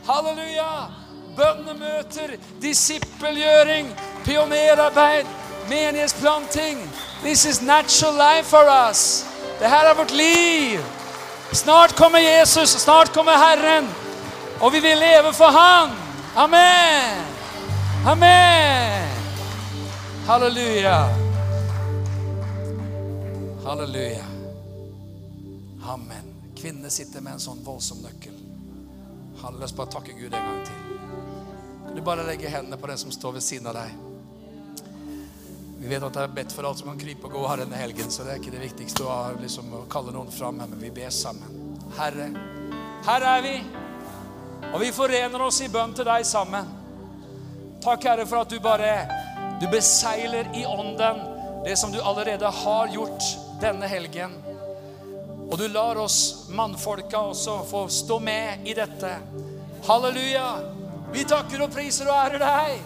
Halleluja! Bønnemøter, disippelgjøring, pionerarbeid, menighetsplanting. This is natural life for us. Det her er vårt liv. Snart kommer Jesus, snart kommer Herren. Og vi vil leve for Han. Amen. Amen. Halleluja. Halleluja. Amen. Kvinnene sitter med en sånn voldsom nøkkel. Halleluja. lyst oss bare takke Gud en gang til. Kan du bare legge hendene på den som står ved siden av deg? Vi vet at det er bedt for alt som kan krype og gå her denne helgen, så det er ikke det viktigste å, liksom, å kalle noen fram men vi ber sammen. Herre, her er vi, og vi forener oss i bønn til deg sammen. Takk, Herre, for at du bare du beseiler i ånden det som du allerede har gjort denne helgen. Og du lar oss mannfolka også få stå med i dette. Halleluja. Vi takker og priser og ærer deg.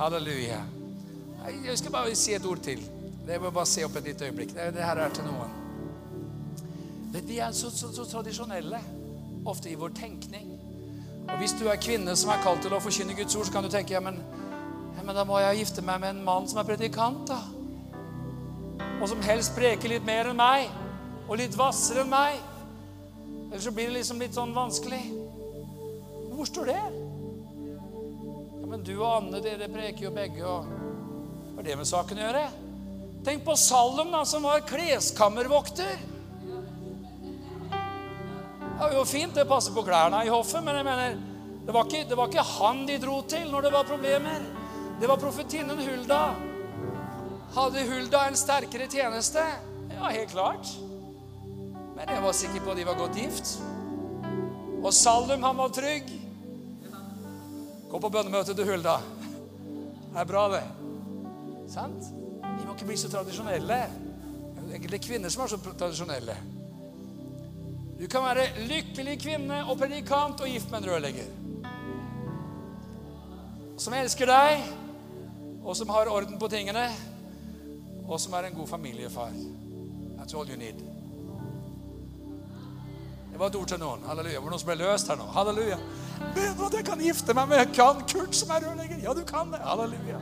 Halleluja. Jeg skal bare si et ord til. Det må bare se opp et lite øyeblikk. Det, det her er til noen. Men vi er så, så, så tradisjonelle ofte i vår tenkning. Og Hvis du er kvinne som er kalt til å forkynne Guds ord, så kan du tenke ja, men, ja, men da må jeg gifte meg med en mann som er predikant, da. Og som helst preker litt mer enn meg, og litt hvassere enn meg. Ellers så blir det liksom litt sånn vanskelig. Hvor står det? Ja, Men du og Anne, dere preker jo begge, og hva har det med saken å gjøre? Tenk på Salum, da, som var kleskammervokter. Det var jo fint, det passer på klærne i hoffet, men jeg mener, det var, ikke, det var ikke han de dro til når det var problemer. Det var profetinnen Hulda. Hadde Hulda en sterkere tjeneste? Ja, helt klart. Men jeg var sikker på at de var godt gift. Og Salum, han var trygg. Gå på bønnemøte til Hulda. Det er bra, det. Sant? Vi må ikke bli så tradisjonelle. Det er kvinner som er så tradisjonelle. Du kan være lykkelig kvinne og predikant og gift med en rørlegger. Som elsker deg, og som har orden på tingene, og som er en god familiefar. That's all you need. Det var et ord til noen. Halleluja. Det noen som ble løst her nå? Halleluja. Du at jeg kan gifte meg med kan Kurt som er rørlegger? Ja, du kan det. Halleluja.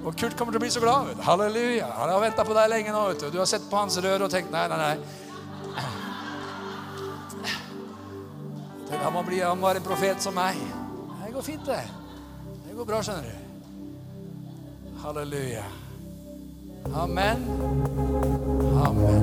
Og Kurt kommer til å bli så glad. Halleluja. Han har venta på deg lenge nå. vet Du Du har sett på hans rør og tenkt nei, nei, nei. Han må, bli, han må en profet som meg. Det går fint, det. Det går bra, skjønner du. Halleluja. Amen. Amen.